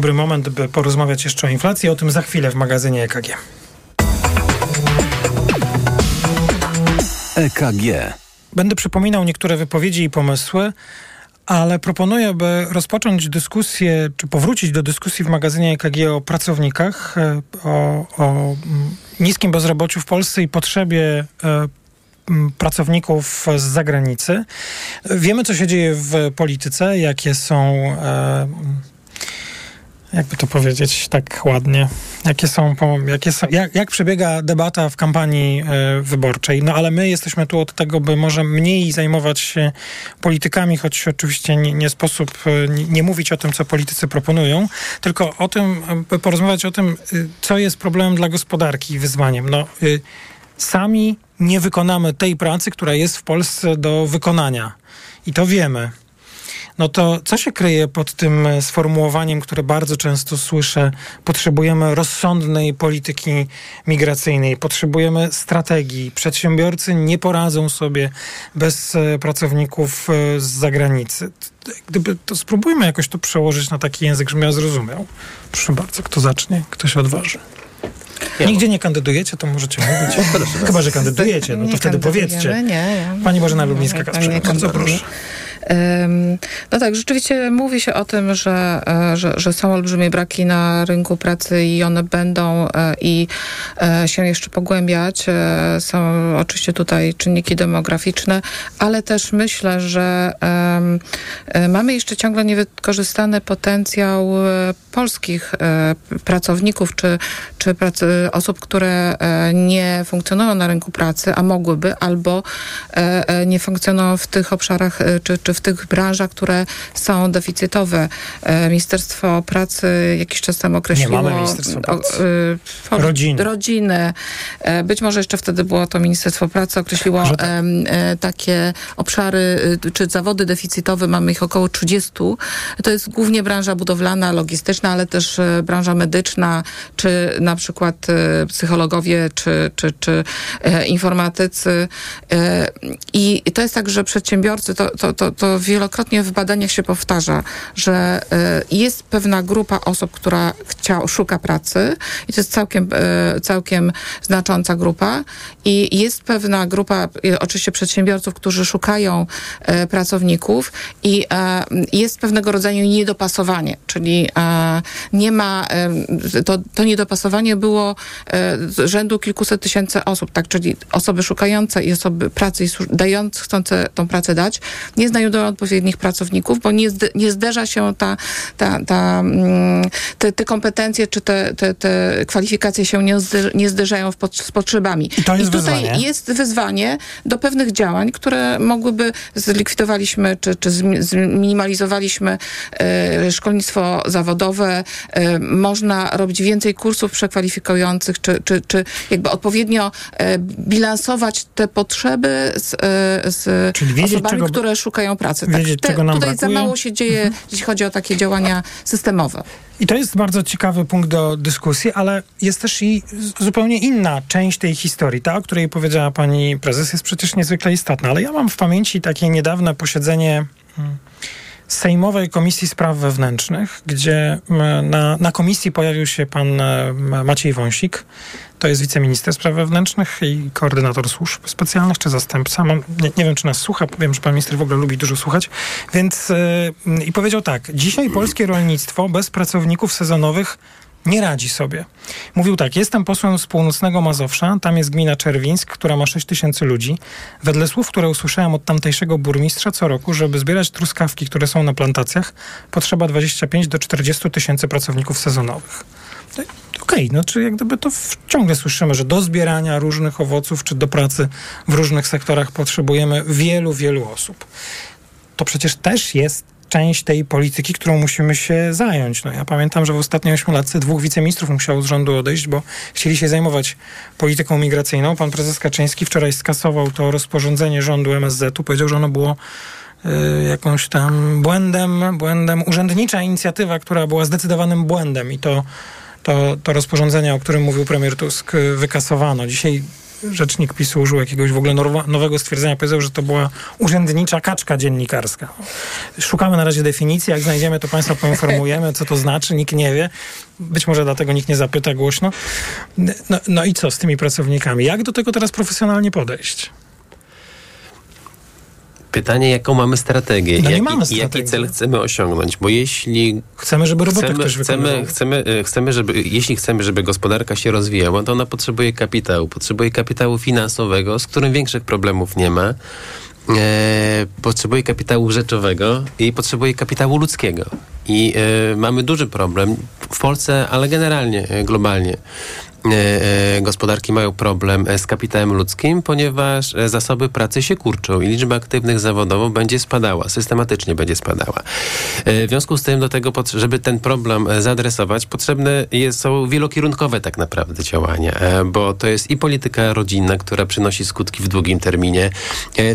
dobry moment, by porozmawiać jeszcze o inflacji. O tym za chwilę w magazynie EKG. EKG. Będę przypominał niektóre wypowiedzi i pomysły, ale proponuję, by rozpocząć dyskusję, czy powrócić do dyskusji w magazynie EKG o pracownikach, o, o niskim bezrobociu w Polsce i potrzebie pracowników z zagranicy. Wiemy, co się dzieje w polityce, jakie są jakby to powiedzieć tak ładnie, jakie są, jakie są jak, jak przebiega debata w kampanii y, wyborczej. No ale my jesteśmy tu od tego, by może mniej zajmować się politykami, choć oczywiście nie, nie sposób y, nie mówić o tym, co politycy proponują, tylko o tym, by porozmawiać o tym, co jest problemem dla gospodarki i wyzwaniem. No, sami nie wykonamy tej pracy, która jest w Polsce do wykonania. I to wiemy no to co się kryje pod tym sformułowaniem, które bardzo często słyszę? Potrzebujemy rozsądnej polityki migracyjnej, potrzebujemy strategii. Przedsiębiorcy nie poradzą sobie bez pracowników z zagranicy. Gdyby to spróbujmy jakoś to przełożyć na taki język, żebym ja zrozumiał. Proszę bardzo, kto zacznie? Kto się odważy? Ja. Nigdzie nie kandydujecie, to możecie mówić. Chyba, że kandydujecie, no to wtedy powiedzcie. Nie, ja. Pani Bożena Lublińska-Kasprzyk, bardzo proszę. No tak, rzeczywiście mówi się o tym, że, że, że, są olbrzymie braki na rynku pracy i one będą i się jeszcze pogłębiać. Są oczywiście tutaj czynniki demograficzne, ale też myślę, że mamy jeszcze ciągle niewykorzystany potencjał polskich pracowników czy, czy pracy, osób, które nie funkcjonują na rynku pracy, a mogłyby, albo nie funkcjonują w tych obszarach czy, czy w w tych branżach, które są deficytowe. E, Ministerstwo Pracy jakiś czas temu określiło... Nie mamy Ministerstwa Pracy. O, y, Rodziny. rodziny. E, Być może jeszcze wtedy było to Ministerstwo Pracy, określiło tak. e, takie obszary, czy zawody deficytowe, mamy ich około 30. To jest głównie branża budowlana, logistyczna, ale też e, branża medyczna, czy na przykład e, psychologowie, czy, czy, czy e, informatycy. E, I to jest tak, że przedsiębiorcy, to, to, to, to wielokrotnie w badaniach się powtarza, że e, jest pewna grupa osób, która szuka pracy i to jest całkiem, e, całkiem znacząca grupa i jest pewna grupa, e, oczywiście przedsiębiorców, którzy szukają pracowników i jest pewnego rodzaju niedopasowanie, czyli nie ma, to, to niedopasowanie było rzędu kilkuset tysięcy osób, tak, czyli osoby szukające i osoby pracy dające, chcące tą pracę dać, nie znajdują odpowiednich pracowników, bo nie, nie zderza się ta, ta, ta, mm, te, te kompetencje czy te, te, te kwalifikacje się nie, zder, nie zderzają w pot, z potrzebami. I to jest tutaj wyzwanie. jest wyzwanie do pewnych działań, które mogłyby zlikwidowaliśmy czy, czy zmi- zminimalizowaliśmy e, szkolnictwo zawodowe. E, można robić więcej kursów przekwalifikujących, czy, czy, czy jakby odpowiednio e, bilansować te potrzeby z, z osobami, czego- które szukają pracy. wiedzieć, czego nam tutaj brakuje. za mało się dzieje, jeśli chodzi o takie działania systemowe. I to jest bardzo ciekawy punkt do dyskusji, ale jest też i zupełnie inna część tej historii. Ta, o której powiedziała pani prezes, jest przecież niezwykle istotna. Ale ja mam w pamięci takie niedawne posiedzenie mm, Sejmowej Komisji Spraw Wewnętrznych, gdzie na, na komisji pojawił się pan Maciej Wąsik. To jest wiceminister spraw wewnętrznych i koordynator służb specjalnych, czy zastępca. Mam, nie, nie wiem, czy nas słucha. Wiem, że pan minister w ogóle lubi dużo słuchać. Więc e, i powiedział tak. Dzisiaj polskie rolnictwo bez pracowników sezonowych nie radzi sobie. Mówił tak, jestem posłem z północnego Mazowsza, tam jest gmina Czerwińsk, która ma 6 tysięcy ludzi. Wedle słów, które usłyszałem od tamtejszego burmistrza co roku, żeby zbierać truskawki, które są na plantacjach, potrzeba 25 do 40 tysięcy pracowników sezonowych. No Okej, no czy jak gdyby to ciągle słyszymy, że do zbierania różnych owoców, czy do pracy w różnych sektorach potrzebujemy wielu, wielu osób. To przecież też jest część tej polityki, którą musimy się zająć. No ja pamiętam, że w ostatniej ośmiolatce dwóch wiceministrów musiało z rządu odejść, bo chcieli się zajmować polityką migracyjną. Pan prezes Kaczyński wczoraj skasował to rozporządzenie rządu MSZ-u. Powiedział, że ono było y, jakąś tam błędem, błędem, urzędnicza inicjatywa, która była zdecydowanym błędem i to, to, to rozporządzenie, o którym mówił premier Tusk, wykasowano. Dzisiaj rzecznik PiSu użył jakiegoś w ogóle nowego stwierdzenia. Powiedział, że to była urzędnicza kaczka dziennikarska. Szukamy na razie definicji. Jak znajdziemy, to Państwa poinformujemy, co to znaczy. Nikt nie wie. Być może dlatego nikt nie zapyta głośno. No, no i co z tymi pracownikami? Jak do tego teraz profesjonalnie podejść? Pytanie, jaką mamy strategię? No jaki, mamy Jaki strategii. cel chcemy osiągnąć? Bo jeśli... Chcemy, żeby roboty chcemy, ktoś chcemy, chcemy, chcemy, żeby, jeśli chcemy, żeby gospodarka się rozwijała, to ona potrzebuje kapitału. Potrzebuje kapitału finansowego, z którym większych problemów nie ma. E, potrzebuje kapitału rzeczowego i potrzebuje kapitału ludzkiego. I e, mamy duży problem w Polsce, ale generalnie, e, globalnie. E, e, gospodarki mają problem e, z kapitałem ludzkim, ponieważ zasoby pracy się kurczą i liczba aktywnych zawodowo będzie spadała, systematycznie będzie spadała. W związku z tym, do tego, żeby ten problem zaadresować, potrzebne jest, są wielokierunkowe tak naprawdę działania, bo to jest i polityka rodzinna, która przynosi skutki w długim terminie,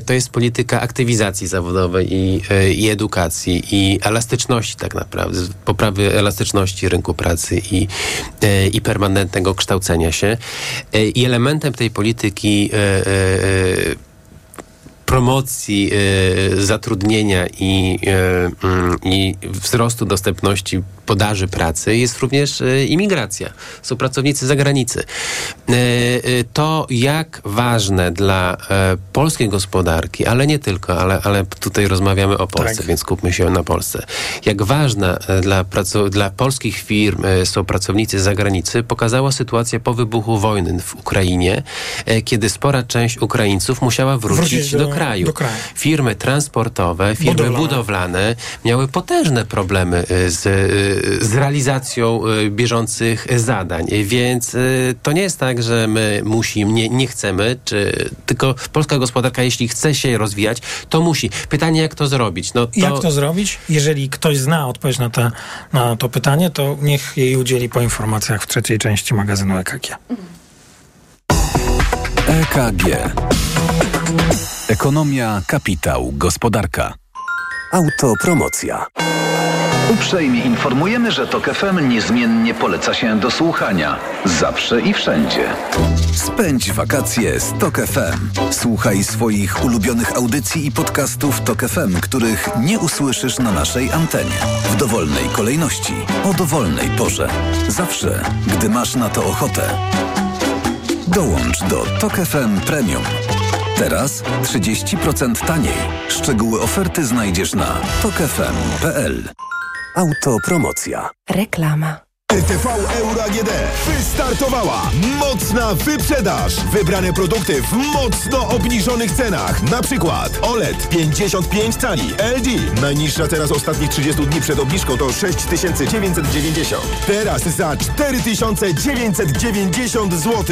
to jest polityka aktywizacji zawodowej i, i edukacji i elastyczności tak naprawdę, poprawy elastyczności rynku pracy i, i permanentnego kształcenia się. E, I elementem tej polityki e, e, promocji zatrudnienia i, mm, i wzrostu dostępności podaży pracy jest również e, imigracja. Są pracownicy zagranicy. E, e, to jak ważne dla polskiej gospodarki, ale nie tylko, ale, ale tutaj rozmawiamy o Polsce, Tak. więc skupmy się na Polsce. Jak ważna dla, dla polskich firm są pracownicy z zagranicy, pokazała sytuacja po wybuchu wojny w Ukrainie, kiedy spora część Ukraińców musiała wrócić, Wrócić do, do- kraju. do kraju. Firmy transportowe, firmy Budowlane. budowlane, miały potężne problemy z, z realizacją bieżących zadań. Więc to nie jest tak, że my musimy, nie, nie chcemy, czy tylko polska gospodarka, jeśli chce się rozwijać, to musi. Pytanie, jak to zrobić? No to... Jak to zrobić? Jeżeli ktoś zna odpowiedź na, te, na to pytanie, to niech jej udzieli po informacjach w trzeciej części magazynu EKG. EKG. Ekonomia, kapitał, gospodarka. Autopromocja. Uprzejmie informujemy, że TOK FM niezmiennie poleca się do słuchania. Zawsze i wszędzie. Spędź wakacje z TOK FM. Słuchaj swoich ulubionych audycji i podcastów TOK FM, których nie usłyszysz na naszej antenie. W dowolnej kolejności, o dowolnej porze. Zawsze, gdy masz na to ochotę. Dołącz do TOK FM Premium. Teraz 30% taniej. Szczegóły oferty znajdziesz na tokefm.pl. Autopromocja. Reklama. RTV Euro AGD wystartowała mocna wyprzedaż. Wybrane produkty w mocno obniżonych cenach. Na przykład OLED 55 cali LG. Najniższa teraz ostatnich 30 dni przed obniżką to 6990. Teraz za 4990 zł.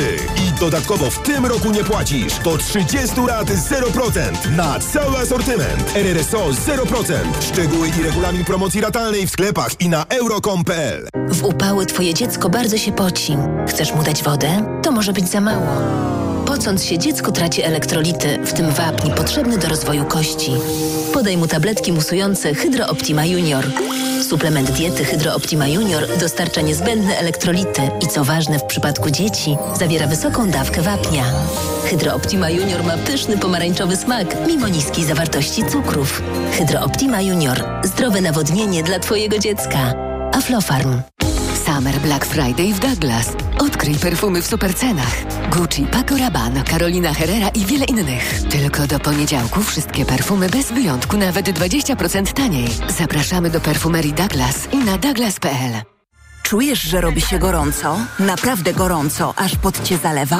I dodatkowo w tym roku nie płacisz. Do 30 lat 0% na cały asortyment. RRSO 0%. Szczegóły i regulamin promocji ratalnej w sklepach i na euro.com.pl. upały twoje dziecko bardzo się poci. Chcesz mu dać wodę? To może być za mało. Pocąc się, dziecko traci elektrolity, w tym wapń potrzebny do rozwoju kości. Podaj mu tabletki musujące Hydro Optima Junior. Suplement diety Hydro Optima Junior dostarcza niezbędne elektrolity i co ważne w przypadku dzieci, zawiera wysoką dawkę wapnia. Hydro Optima Junior ma pyszny pomarańczowy smak, mimo niskiej zawartości cukrów. Hydro Optima Junior. Zdrowe nawodnienie dla twojego dziecka. Aflofarm. Summer Black Friday w Douglas. Odkryj perfumy w supercenach. Gucci, Paco Rabanne, Carolina Herrera i wiele innych. Tylko do poniedziałku wszystkie perfumy bez wyjątku nawet 20% taniej. Zapraszamy do perfumerii Douglas i na douglas.pl. Czujesz, że robi się gorąco? Naprawdę gorąco, aż pod cię zalewa?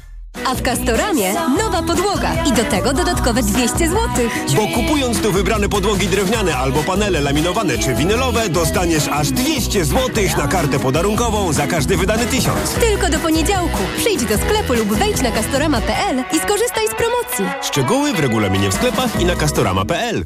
A w Castoramie nowa podłoga i do tego dodatkowe 200 zł. Bo kupując tu wybrane podłogi drewniane albo panele laminowane czy winylowe, dostaniesz aż 200 zł na kartę podarunkową za każdy wydany tysiąc. Tylko do poniedziałku. Przyjdź do sklepu lub wejdź na castorama.pl i skorzystaj z promocji. Szczegóły w regulaminie w sklepach i na castorama.pl.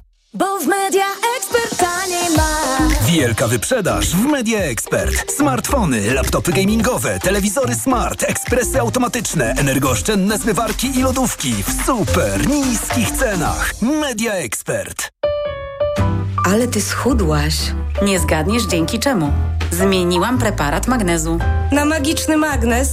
Bo w Media Expert taniej ma. Wielka wyprzedaż w Media Expert. Smartfony, laptopy gamingowe, telewizory smart, ekspresy automatyczne, energooszczędne zmywarki i lodówki w super niskich cenach. Media Expert. Ale ty schudłaś. Nie zgadniesz dzięki czemu. Zmieniłam preparat magnezu. Na magiczny magnes?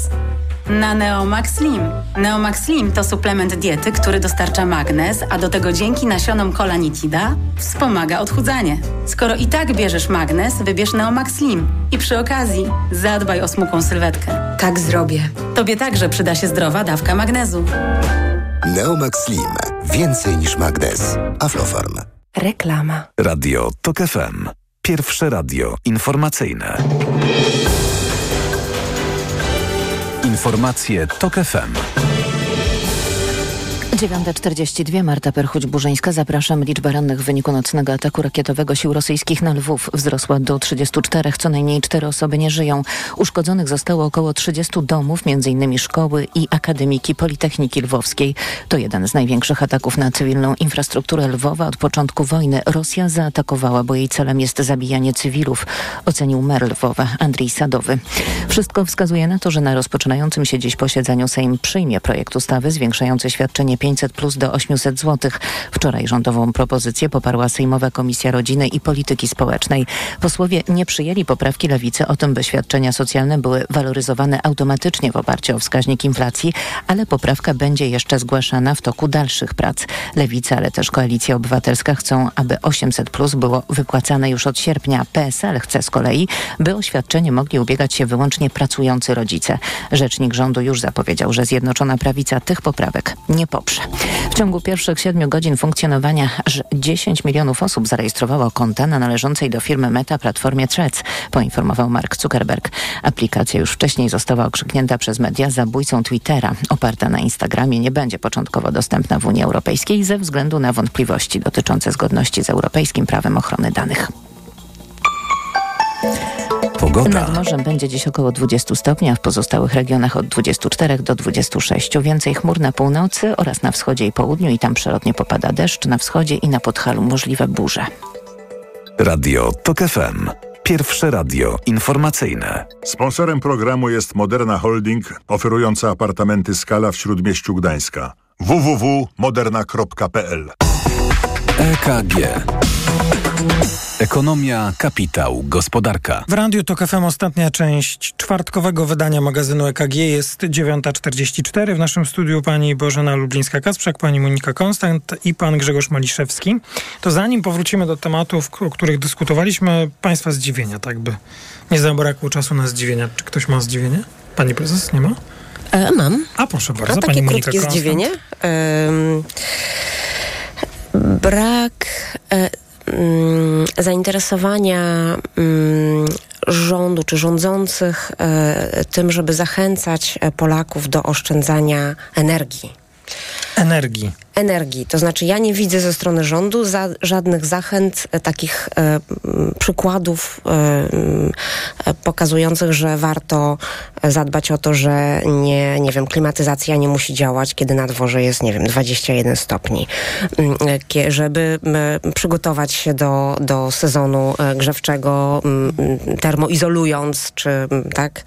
Na Neomax Slim. Neomax Slim to suplement diety, który dostarcza magnez, a do tego dzięki nasionom kolanitida wspomaga odchudzanie. Skoro i tak bierzesz magnez, wybierz Neomax Slim. I przy okazji zadbaj o smukłą sylwetkę. Tak zrobię. Tobie także przyda się zdrowa dawka magnezu. Neomax Slim. Więcej niż magnez. Aflofarm. Reklama. Radio TOK FM. Pierwsze radio informacyjne. Informacje TOK FM. 9.42, Marta Perchuć-Burzyńska. Zapraszam. Liczba rannych w wyniku nocnego ataku rakietowego sił rosyjskich na Lwów wzrosła do 34. Co najmniej cztery osoby nie żyją. Uszkodzonych zostało około 30 domów, m.in. szkoły i akademiki Politechniki Lwowskiej. To jeden z największych ataków na cywilną infrastrukturę Lwowa. Od początku wojny Rosja zaatakowała, bo jej celem jest zabijanie cywilów, ocenił mer Lwowa Andrzej Sadowy. Wszystko wskazuje na to, że na rozpoczynającym się dziś posiedzeniu Sejm przyjmie projekt ustawy zwiększający świadczenie 500 plus do 800 zł. Wczoraj rządową propozycję poparła Sejmowa Komisja Rodziny i Polityki Społecznej. Posłowie nie przyjęli poprawki lewicy o tym, by świadczenia socjalne były waloryzowane automatycznie w oparciu o wskaźnik inflacji, ale poprawka będzie jeszcze zgłaszana w toku dalszych prac. Lewica, ale też Koalicja Obywatelska chcą, aby 800 plus było wypłacane już od sierpnia. PSL chce z kolei, by o świadczenie mogli ubiegać się wyłącznie pracujący rodzice. Rzecznik rządu już zapowiedział, że Zjednoczona Prawica tych poprawek nie poprze. W ciągu pierwszych siedmiu godzin funkcjonowania aż 10 milionów osób zarejestrowało konta na należącej do firmy Meta platformie Threads, poinformował Mark Zuckerberg. Aplikacja już wcześniej została okrzyknięta przez media zabójcą Twittera. Oparta na Instagramie nie będzie początkowo dostępna w Unii Europejskiej ze względu na wątpliwości dotyczące zgodności z europejskim prawem ochrony danych. Pogoda. Nad morzem będzie dziś około 20 stopni, a w pozostałych regionach od 24 do 26. Więcej chmur na północy oraz na wschodzie i południu i tam przelotnie popada deszcz. Na wschodzie i na Podhalu możliwe burze. Radio TOK FM. Pierwsze radio informacyjne. Sponsorem programu jest Moderna Holding, oferująca apartamenty Skala w Śródmieściu Gdańska. www.moderna.pl EKG. Ekonomia, kapitał, gospodarka. W Radiu TOK FM ostatnia część czwartkowego wydania magazynu EKG jest 9.44. W naszym studiu pani Bożena Lublińska-Kasprzak, pani Monika Konstant i pan Grzegorz Maliszewski. To zanim powrócimy do tematów, o których dyskutowaliśmy, państwa zdziwienia, tak by nie zabrakło czasu na zdziwienia. Czy ktoś ma zdziwienie? Pani prezes, nie ma? E, mam. A proszę bardzo, A takie pani Monika krótkie Konstant. zdziwienie. Brak e, mm, zainteresowania mm, rządu czy rządzących e, tym, żeby zachęcać e, Polaków do oszczędzania energii. Energii. Energii. To znaczy, ja nie widzę ze strony rządu za, żadnych zachęt, e, takich e, przykładów e, e, pokazujących, że warto zadbać o to, że nie, nie wiem, klimatyzacja nie musi działać, kiedy na dworze jest, nie wiem, 21 stopni. M, e, kie- Żeby przygotować się do, do sezonu e, grzewczego, termoizolując, czy tak.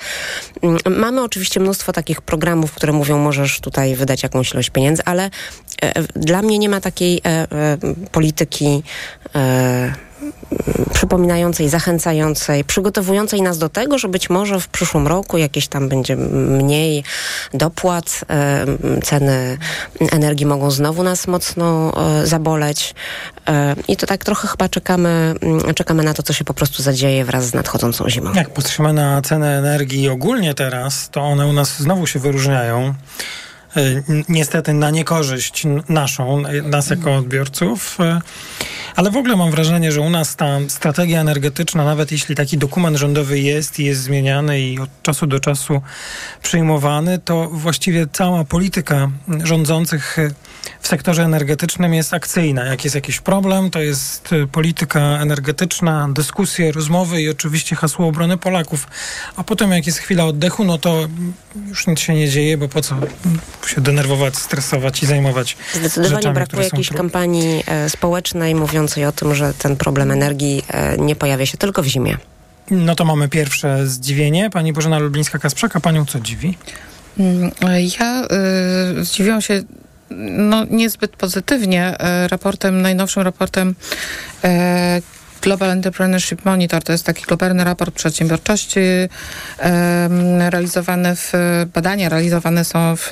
M, Mamy oczywiście mnóstwo takich programów, które mówią, możesz tutaj wydać jakąś ilość pieniędzy, ale e, dla mnie nie ma takiej e, e, polityki e, przypominającej, zachęcającej, przygotowującej nas do tego, że być może w przyszłym roku jakieś tam będzie mniej dopłat, ceny energii mogą znowu nas mocno zaboleć i to tak trochę chyba czekamy, mm, czekamy na to, co się po prostu zadzieje wraz z nadchodzącą zimą. Jak patrzymy na cenę energii ogólnie teraz, to one u nas znowu się wyróżniają. N- Niestety na niekorzyść naszą, y, nas jako odbiorców. y, Ale w ogóle mam wrażenie, że u nas ta strategia energetyczna, nawet jeśli taki dokument rządowy jest i jest zmieniany i od czasu do czasu przyjmowany, to właściwie cała polityka rządzących w sektorze energetycznym jest akcyjna. Jak jest jakiś problem, to jest y, polityka energetyczna, dyskusje, rozmowy i oczywiście hasło obrony Polaków. A potem jak jest chwila oddechu, no to mm, już nic się nie dzieje, bo po co mm, się denerwować, stresować i zajmować Zdecydowanie rzeczami, brakuje które są jakiejś trudne. kampanii e, społecznej mówiącej o tym, że ten problem energii e, nie pojawia się tylko w zimie. No to mamy pierwsze zdziwienie. Pani Bożena Lublińska-Kasprzak, a panią co dziwi? Mm, Ja y, zdziwiłam się no, niezbyt pozytywnie y, raportem, najnowszym raportem y, Global Entrepreneurship Monitor. To jest taki globalny raport przedsiębiorczości realizowany w, badania realizowane są w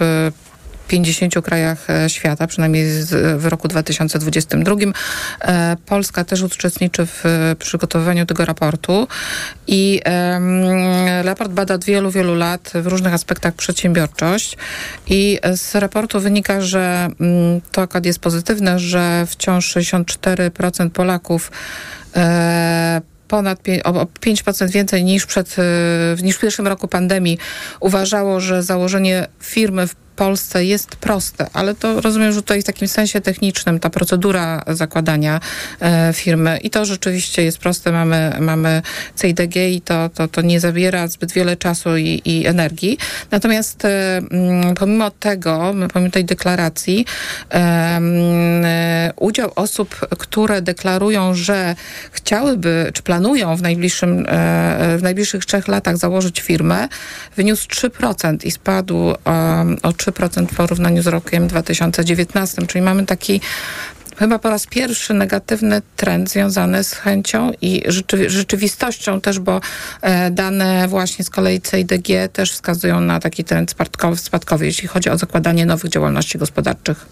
50 krajach e, świata, przynajmniej w roku 2022. E, Polska też uczestniczy w e, przygotowywaniu tego raportu i raport bada od wielu, wielu lat w różnych aspektach przedsiębiorczość i z raportu wynika, że mm, to akurat jest pozytywne, że wciąż 64% Polaków ponad pie- o o 5% więcej niż, przed, niż w pierwszym roku pandemii uważało, że założenie firmy w Polsce jest proste, ale to rozumiem, że tutaj w takim sensie technicznym ta procedura zakładania e, firmy i to rzeczywiście jest proste. Mamy, mamy CIDG i to, to, to nie zabiera zbyt wiele czasu i, i energii. Natomiast e, mm, pomimo tego, pomimo tej deklaracji, e, mm, e, udział osób, które deklarują, że chciałyby, czy planują w, najbliższym, e, w najbliższych trzech latach założyć firmę, wyniósł 3% i spadł um, o 3% w porównaniu z rokiem 2019. Czyli mamy taki chyba po raz pierwszy negatywny trend związany z chęcią i rzeczywi- rzeczywistością też, bo e, dane właśnie z kolei CIDG też wskazują na taki trend spadkowy, spadkowy, jeśli chodzi o zakładanie nowych działalności gospodarczych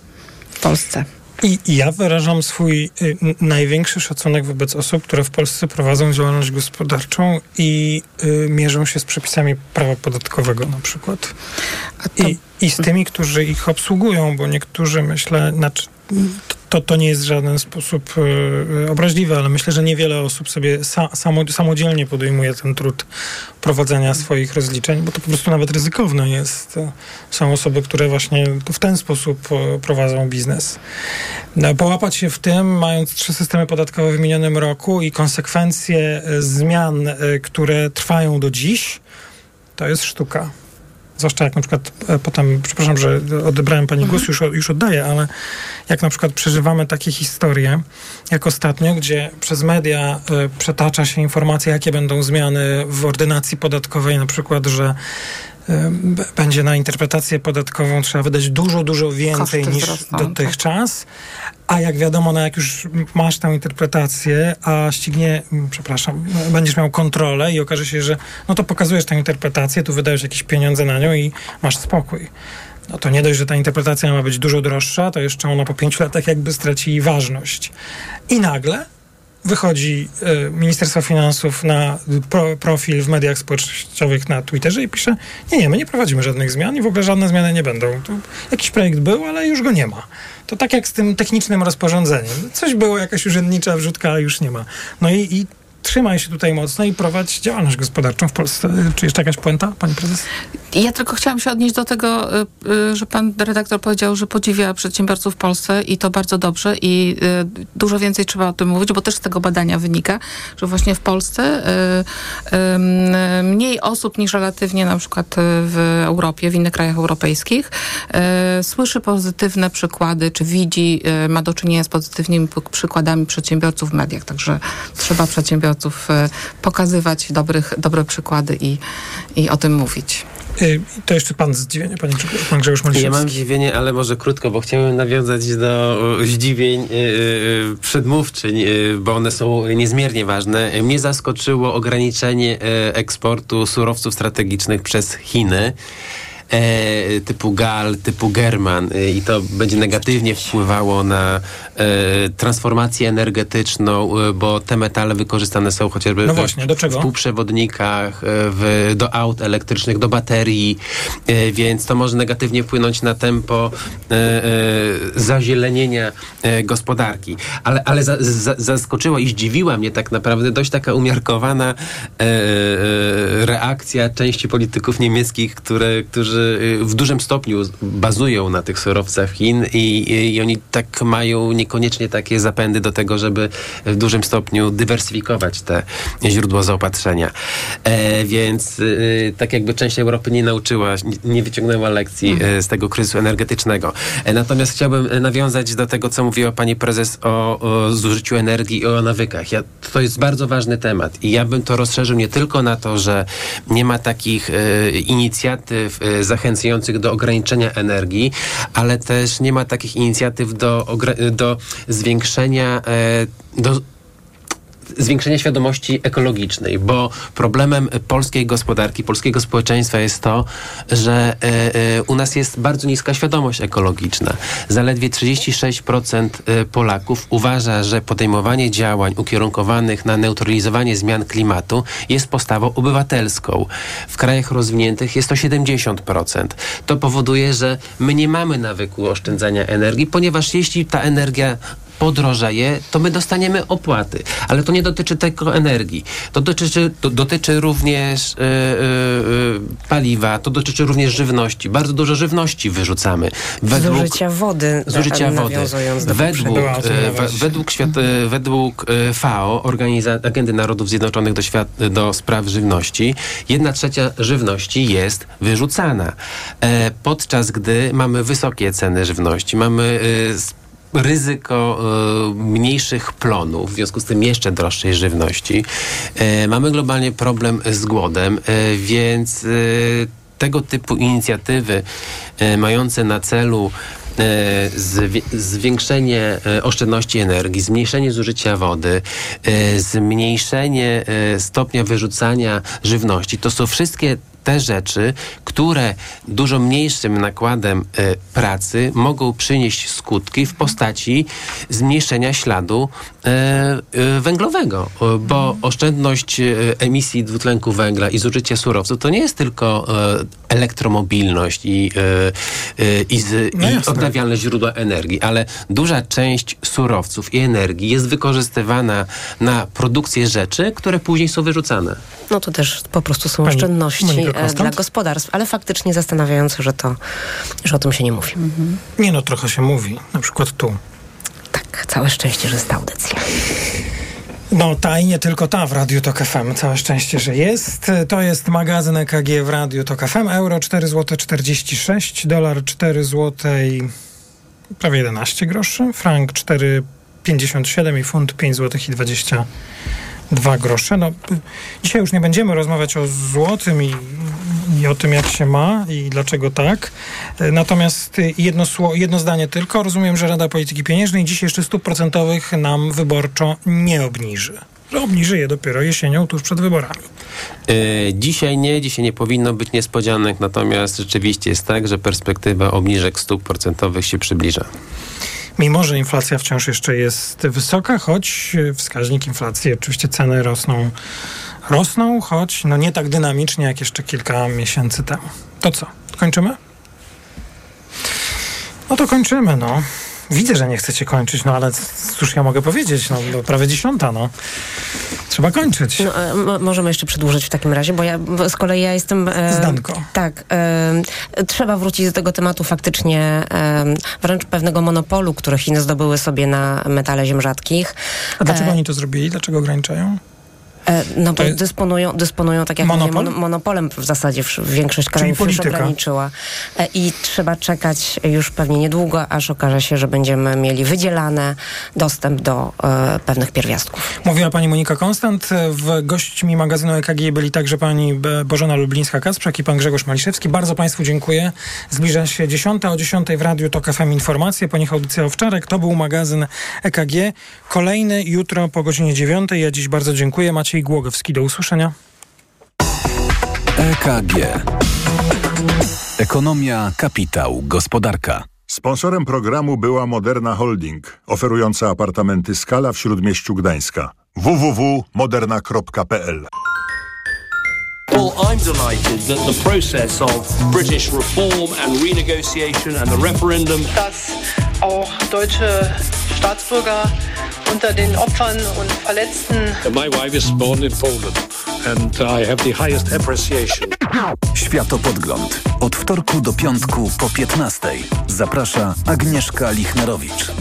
w Polsce. I, ja wyrażam swój y, największy szacunek wobec osób, które w Polsce prowadzą działalność gospodarczą i y, mierzą się z przepisami prawa podatkowego na przykład. I, I z tymi, którzy ich obsługują, bo niektórzy myślę, znaczy, to, to nie jest w żaden sposób y, y, obraźliwe, ale myślę, że niewiele osób sobie sa, samo, samodzielnie podejmuje ten trud prowadzenia swoich rozliczeń, bo to po prostu nawet ryzykowne jest. Y, Są osoby, które właśnie w ten sposób prowadzą biznes. No, połapać się w tym, mając trzy systemy podatkowe w minionym roku i konsekwencje zmian, które trwają do dziś, to jest sztuka. Zwłaszcza jak na przykład e, potem, przepraszam, że odebrałem pani głos, już, już oddaję, ale jak na przykład przeżywamy takie historie, jak ostatnio, gdzie przez media e, przetacza się informacja, jakie będą zmiany w ordynacji podatkowej, na przykład, że będzie na interpretację podatkową trzeba wydać dużo, dużo więcej Koszty niż wzrosną, dotychczas. A jak wiadomo, no jak już masz tę interpretację, a ścignie, przepraszam, będziesz miał kontrolę i okaże się, że no to pokazujesz tę interpretację, tu wydajesz jakieś pieniądze na nią i masz spokój. No to nie dość, że ta interpretacja ma być dużo droższa, to jeszcze ona po pięciu latach jakby straci ważność. I nagle wychodzi e, Ministerstwo Finansów na pro, profil w mediach społecznościowych na Twitterze i pisze, nie, nie, my nie prowadzimy żadnych zmian i w ogóle żadne zmiany nie będą. To jakiś projekt był, ale już go nie ma. To tak jak z tym technicznym rozporządzeniem. Coś było, jakaś urzędnicza wrzutka, ale już nie ma. No i, i trzymaj się tutaj mocno i prowadź działalność gospodarczą w Polsce. Czy jeszcze jakaś puenta, pani prezes? Ja tylko chciałam się odnieść do tego, y, y, że pan redaktor powiedział, że podziwia przedsiębiorców w Polsce i to bardzo dobrze i y, dużo więcej trzeba o tym mówić, bo też z tego badania wynika, że właśnie w Polsce mniej osób niż relatywnie na przykład w Europie, w innych krajach europejskich słyszy pozytywne przykłady, czy widzi, ma do czynienia z pozytywnymi przykładami przedsiębiorców w mediach, także trzeba przedsiębiorców y, pokazywać dobrych, dobre przykłady i, i o tym mówić. Y, To jeszcze pan zdziwienie, panie pan Grzegorz Ja Maliszewski. mam zdziwienie, ale może krótko, bo chciałem nawiązać do e, zdziwień e, e, przedmówczyń, e, bo one są niezmiernie ważne. E, Mnie zaskoczyło ograniczenie e, eksportu surowców strategicznych przez Chiny. E, typu GAL, typu German e, i to będzie negatywnie wpływało na e, transformację energetyczną, bo te metale wykorzystane są chociażby No w- właśnie, w półprzewodnikach, w, do aut elektrycznych, do baterii, więc to może negatywnie wpłynąć na tempo zazielenienia gospodarki. Ale, ale za, za, zaskoczyła i zdziwiła mnie tak naprawdę dość taka umiarkowana reakcja części polityków niemieckich, które, którzy e, w dużym stopniu bazują na tych surowcach Chin i, i, oni tak mają niekoniecznie takie zapędy do tego, żeby w dużym stopniu dywersyfikować te źródła zaopatrzenia. E, więc e, tak jakby część Europy nie nauczyła, nie- wyciągnęła lekcji e, z tego kryzysu energetycznego. E, natomiast chciałbym nawiązać do tego, co mówiła pani prezes o, o zużyciu energii i o nawykach. Ja, to jest bardzo ważny temat i ja bym to rozszerzył nie tylko na to, że nie ma takich inicjatyw zachęcających do ograniczenia energii, ale też nie ma takich inicjatyw do, do zwiększenia e, do zwiększenia świadomości ekologicznej, bo problemem polskiej gospodarki, polskiego społeczeństwa jest to, że e, e, u nas jest bardzo niska świadomość ekologiczna. Zaledwie 36% e, Polaków uważa, że podejmowanie działań ukierunkowanych na neutralizowanie zmian klimatu jest postawą obywatelską. W krajach rozwiniętych jest to 70%. To powoduje, że my nie mamy nawyku oszczędzania energii, ponieważ jeśli ta energia podrożeje, to my dostaniemy opłaty. Ale to nie dotyczy tylko energii. To dotyczy, to dotyczy również e, e, paliwa, to dotyczy również żywności. Bardzo dużo żywności wyrzucamy. Zużycia wody. Zużycia wody. Według, we- według, świat, według FAO, Organiza- Agendy Narodów Zjednoczonych do, świat, do spraw żywności, jedna trzecia żywności jest wyrzucana. E, podczas gdy mamy wysokie ceny żywności, mamy e, ryzyko e, mniejszych plonów, w związku z tym jeszcze droższej żywności. E, mamy globalnie problem z głodem, e, więc tego typu inicjatywy mające na celu zwi- zwiększenie oszczędności energii, zmniejszenie zużycia wody, zmniejszenie stopnia wyrzucania żywności. To są wszystkie te rzeczy, które dużo mniejszym nakładem e, pracy mogą przynieść skutki w postaci zmniejszenia śladu e, e, węglowego, bo oszczędność emisji dwutlenku węgla i zużycie surowców to nie jest tylko elektromobilność i, i, z, No i odnawialne źródła energii, ale duża część surowców i energii jest wykorzystywana na produkcję rzeczy, które później są wyrzucane. No to też po prostu są Pani oszczędności E, dla gospodarstw, ale faktycznie zastanawiające, że to, że o tym się nie mówi. Nie no, trochę się mówi. Na przykład tu. Tak, całe szczęście, że jest ta audycja. No ta i nie tylko ta w Radiu Tok FM. Całe szczęście, że jest. To jest magazyn EKG w Radiu Tok FM. Euro 4 zł 46, dolar 4 zł prawie 11 groszy, frank 4,57 i funt 5 zł i 22 grosze. No, dzisiaj już nie będziemy rozmawiać o złotym i, i o tym, jak się ma i dlaczego tak. Y, Natomiast y, jedno, jedno zdanie tylko. Rozumiem, że Rada Polityki Pieniężnej dzisiaj jeszcze stóp procentowych nam wyborczo nie obniży. Że obniży je dopiero jesienią, tuż przed wyborami. E, Dzisiaj nie, dzisiaj nie powinno być niespodzianek, natomiast rzeczywiście jest tak, że perspektywa obniżek stóp procentowych się przybliża. Mimo, że inflacja wciąż jeszcze jest wysoka, choć y, wskaźnik inflacji, oczywiście ceny rosną, rosną, choć no nie tak dynamicznie jak jeszcze kilka miesięcy temu. To co? Kończymy? No to kończymy, no. Widzę, że nie chcecie kończyć, no ale cóż ja mogę powiedzieć, no prawie dziesiąta, no. Trzeba kończyć. No, e, mo- możemy jeszcze przedłużyć w takim razie, bo ja bo z kolei ja jestem... E, Zdanko. Tak. E, trzeba wrócić do tego tematu faktycznie e, wręcz pewnego monopolu, który Chiny zdobyły sobie na metale ziem rzadkich. A dlaczego E, oni to zrobili? Dlaczego ograniczają? E, No bo To jest- dysponują, dysponują, tak jak Monopol? mówię, mon- monopolem w zasadzie większość krajów już ograniczyła. E, I trzeba czekać już pewnie niedługo, aż okaże się, że będziemy mieli wydzielane dostęp do e, pewnych pierwiastków. Mówiła pani Monika Konstant. W gośćmi magazynu EKG byli także pani Bożena Lublińska-Kacprzak i pan Grzegorz Maliszewski. Bardzo państwu dziękuję. Zbliża się dziesiąta. O dziesiątej w Radiu TOK FM informacje. Po nich audycja Owczarek. To był magazyn EKG. Kolejny jutro po godzinie dziewiątej. Ja dziś bardzo dziękuję. Maciej Głogowski. Do usłyszenia. EKG. Ekonomia, kapitał, gospodarka. Sponsorem programu była Moderna Holding, oferująca apartamenty Skala w Śródmieściu Gdańska. www.moderna.pl Well, I'm delighted that the process of British reform and renegotiation and the referendum dass auch deutsche Staatsbürger unter den Opfern und Verletzten My wife is born in Poland and I have the highest appreciation. Światopodgląd. Od wtorku do piątku po 15. Zaprasza Agnieszka Lichnerowicz.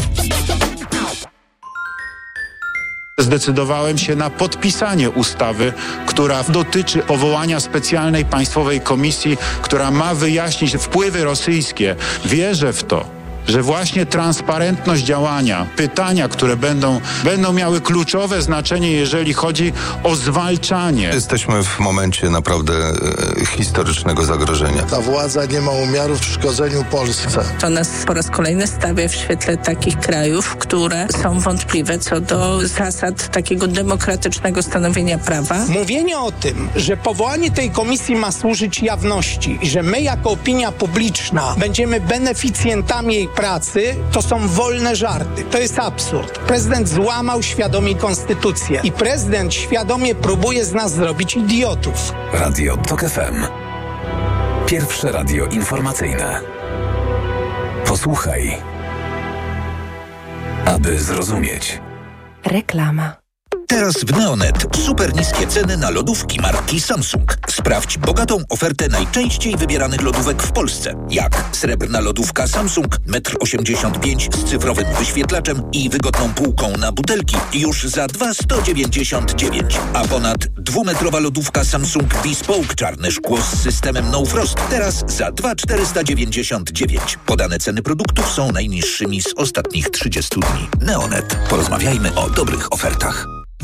Zdecydowałem się na podpisanie ustawy, która dotyczy powołania specjalnej państwowej komisji, która ma wyjaśnić wpływy rosyjskie. Wierzę w to, że właśnie transparentność działania, pytania, które będą, będą miały kluczowe znaczenie, jeżeli chodzi o zwalczanie. Jesteśmy w momencie naprawdę e, historycznego zagrożenia. Ta władza nie ma umiarów w szkodzeniu Polsce. To nas po raz kolejny stawia w świetle takich krajów, które są wątpliwe co do zasad takiego demokratycznego stanowienia prawa. Mówienie o tym, że powołanie tej komisji ma służyć jawności i że my jako opinia publiczna będziemy beneficjentami jej pracy, to są wolne żarty. To jest absurd. Prezydent złamał świadomie konstytucję i prezydent świadomie próbuje z nas zrobić idiotów. Radio TOK FM. Pierwsze radio informacyjne. Posłuchaj. aby zrozumieć. Reklama. Teraz w Neonet super niskie ceny na lodówki marki Samsung. Sprawdź bogatą ofertę najczęściej wybieranych lodówek w Polsce. Jak srebrna lodówka Samsung 1,85 m z cyfrowym wyświetlaczem i wygodną półką na butelki już za 2,199. A ponad dwumetrowa lodówka Samsung Bespoke czarne szkło z systemem No Frost teraz za 2,499. Podane ceny produktów są najniższymi z ostatnich 30 dni. Neonet. Porozmawiajmy o dobrych ofertach.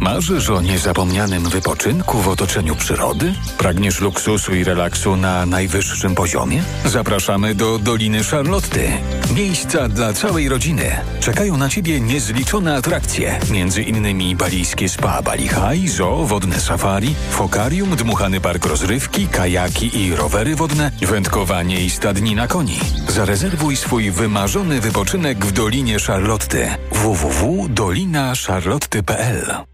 Marzysz o niezapomnianym wypoczynku w otoczeniu przyrody? Pragniesz luksusu i relaksu na najwyższym poziomie? Zapraszamy do Doliny Charlotty. Miejsca dla całej rodziny. Czekają na Ciebie niezliczone atrakcje, między innymi balijskie spa Bali High, zoo, wodne safari, fokarium, dmuchany park rozrywki, kajaki i rowery wodne, wędkowanie i stadnina koni. Zarezerwuj swój wymarzony wypoczynek w Dolinie Charlotty. www.dolinacharlotty.pl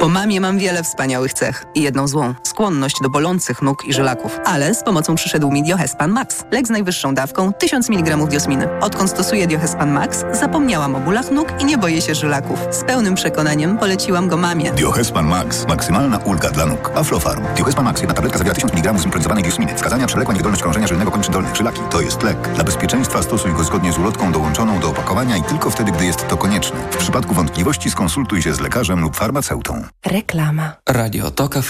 Po mamie mam wiele wspaniałych cech i jedną złą – skłonność do bolących nóg i żylaków. Ale z pomocą przyszedł mi Diohespan Max. Lek z najwyższą dawką 1000 mg diosminy. Odkąd stosuję Diohespan Max, zapomniałam o bólach nóg i nie boję się żylaków. Z pełnym przekonaniem poleciłam go mamie. Diohespan Max. Maksymalna ulga dla nóg. Aflofarm. Diohespan Max. Jedna tabletka zawiera 1000 mg zimpronizowanej diosminy. Wskazania przewlekła niewydolność krążenia żylnego kończyn dolnych. Żylaki. To jest lek. Dla bezpieczeństwa stosuj go zgodnie z ulotką dołączoną do opakowania i tylko wtedy, gdy jest to konieczne. W przypadku wątpliwości skonsultuj się z lekarzem lub farmaceutą. Reklama. Radio TOK FM.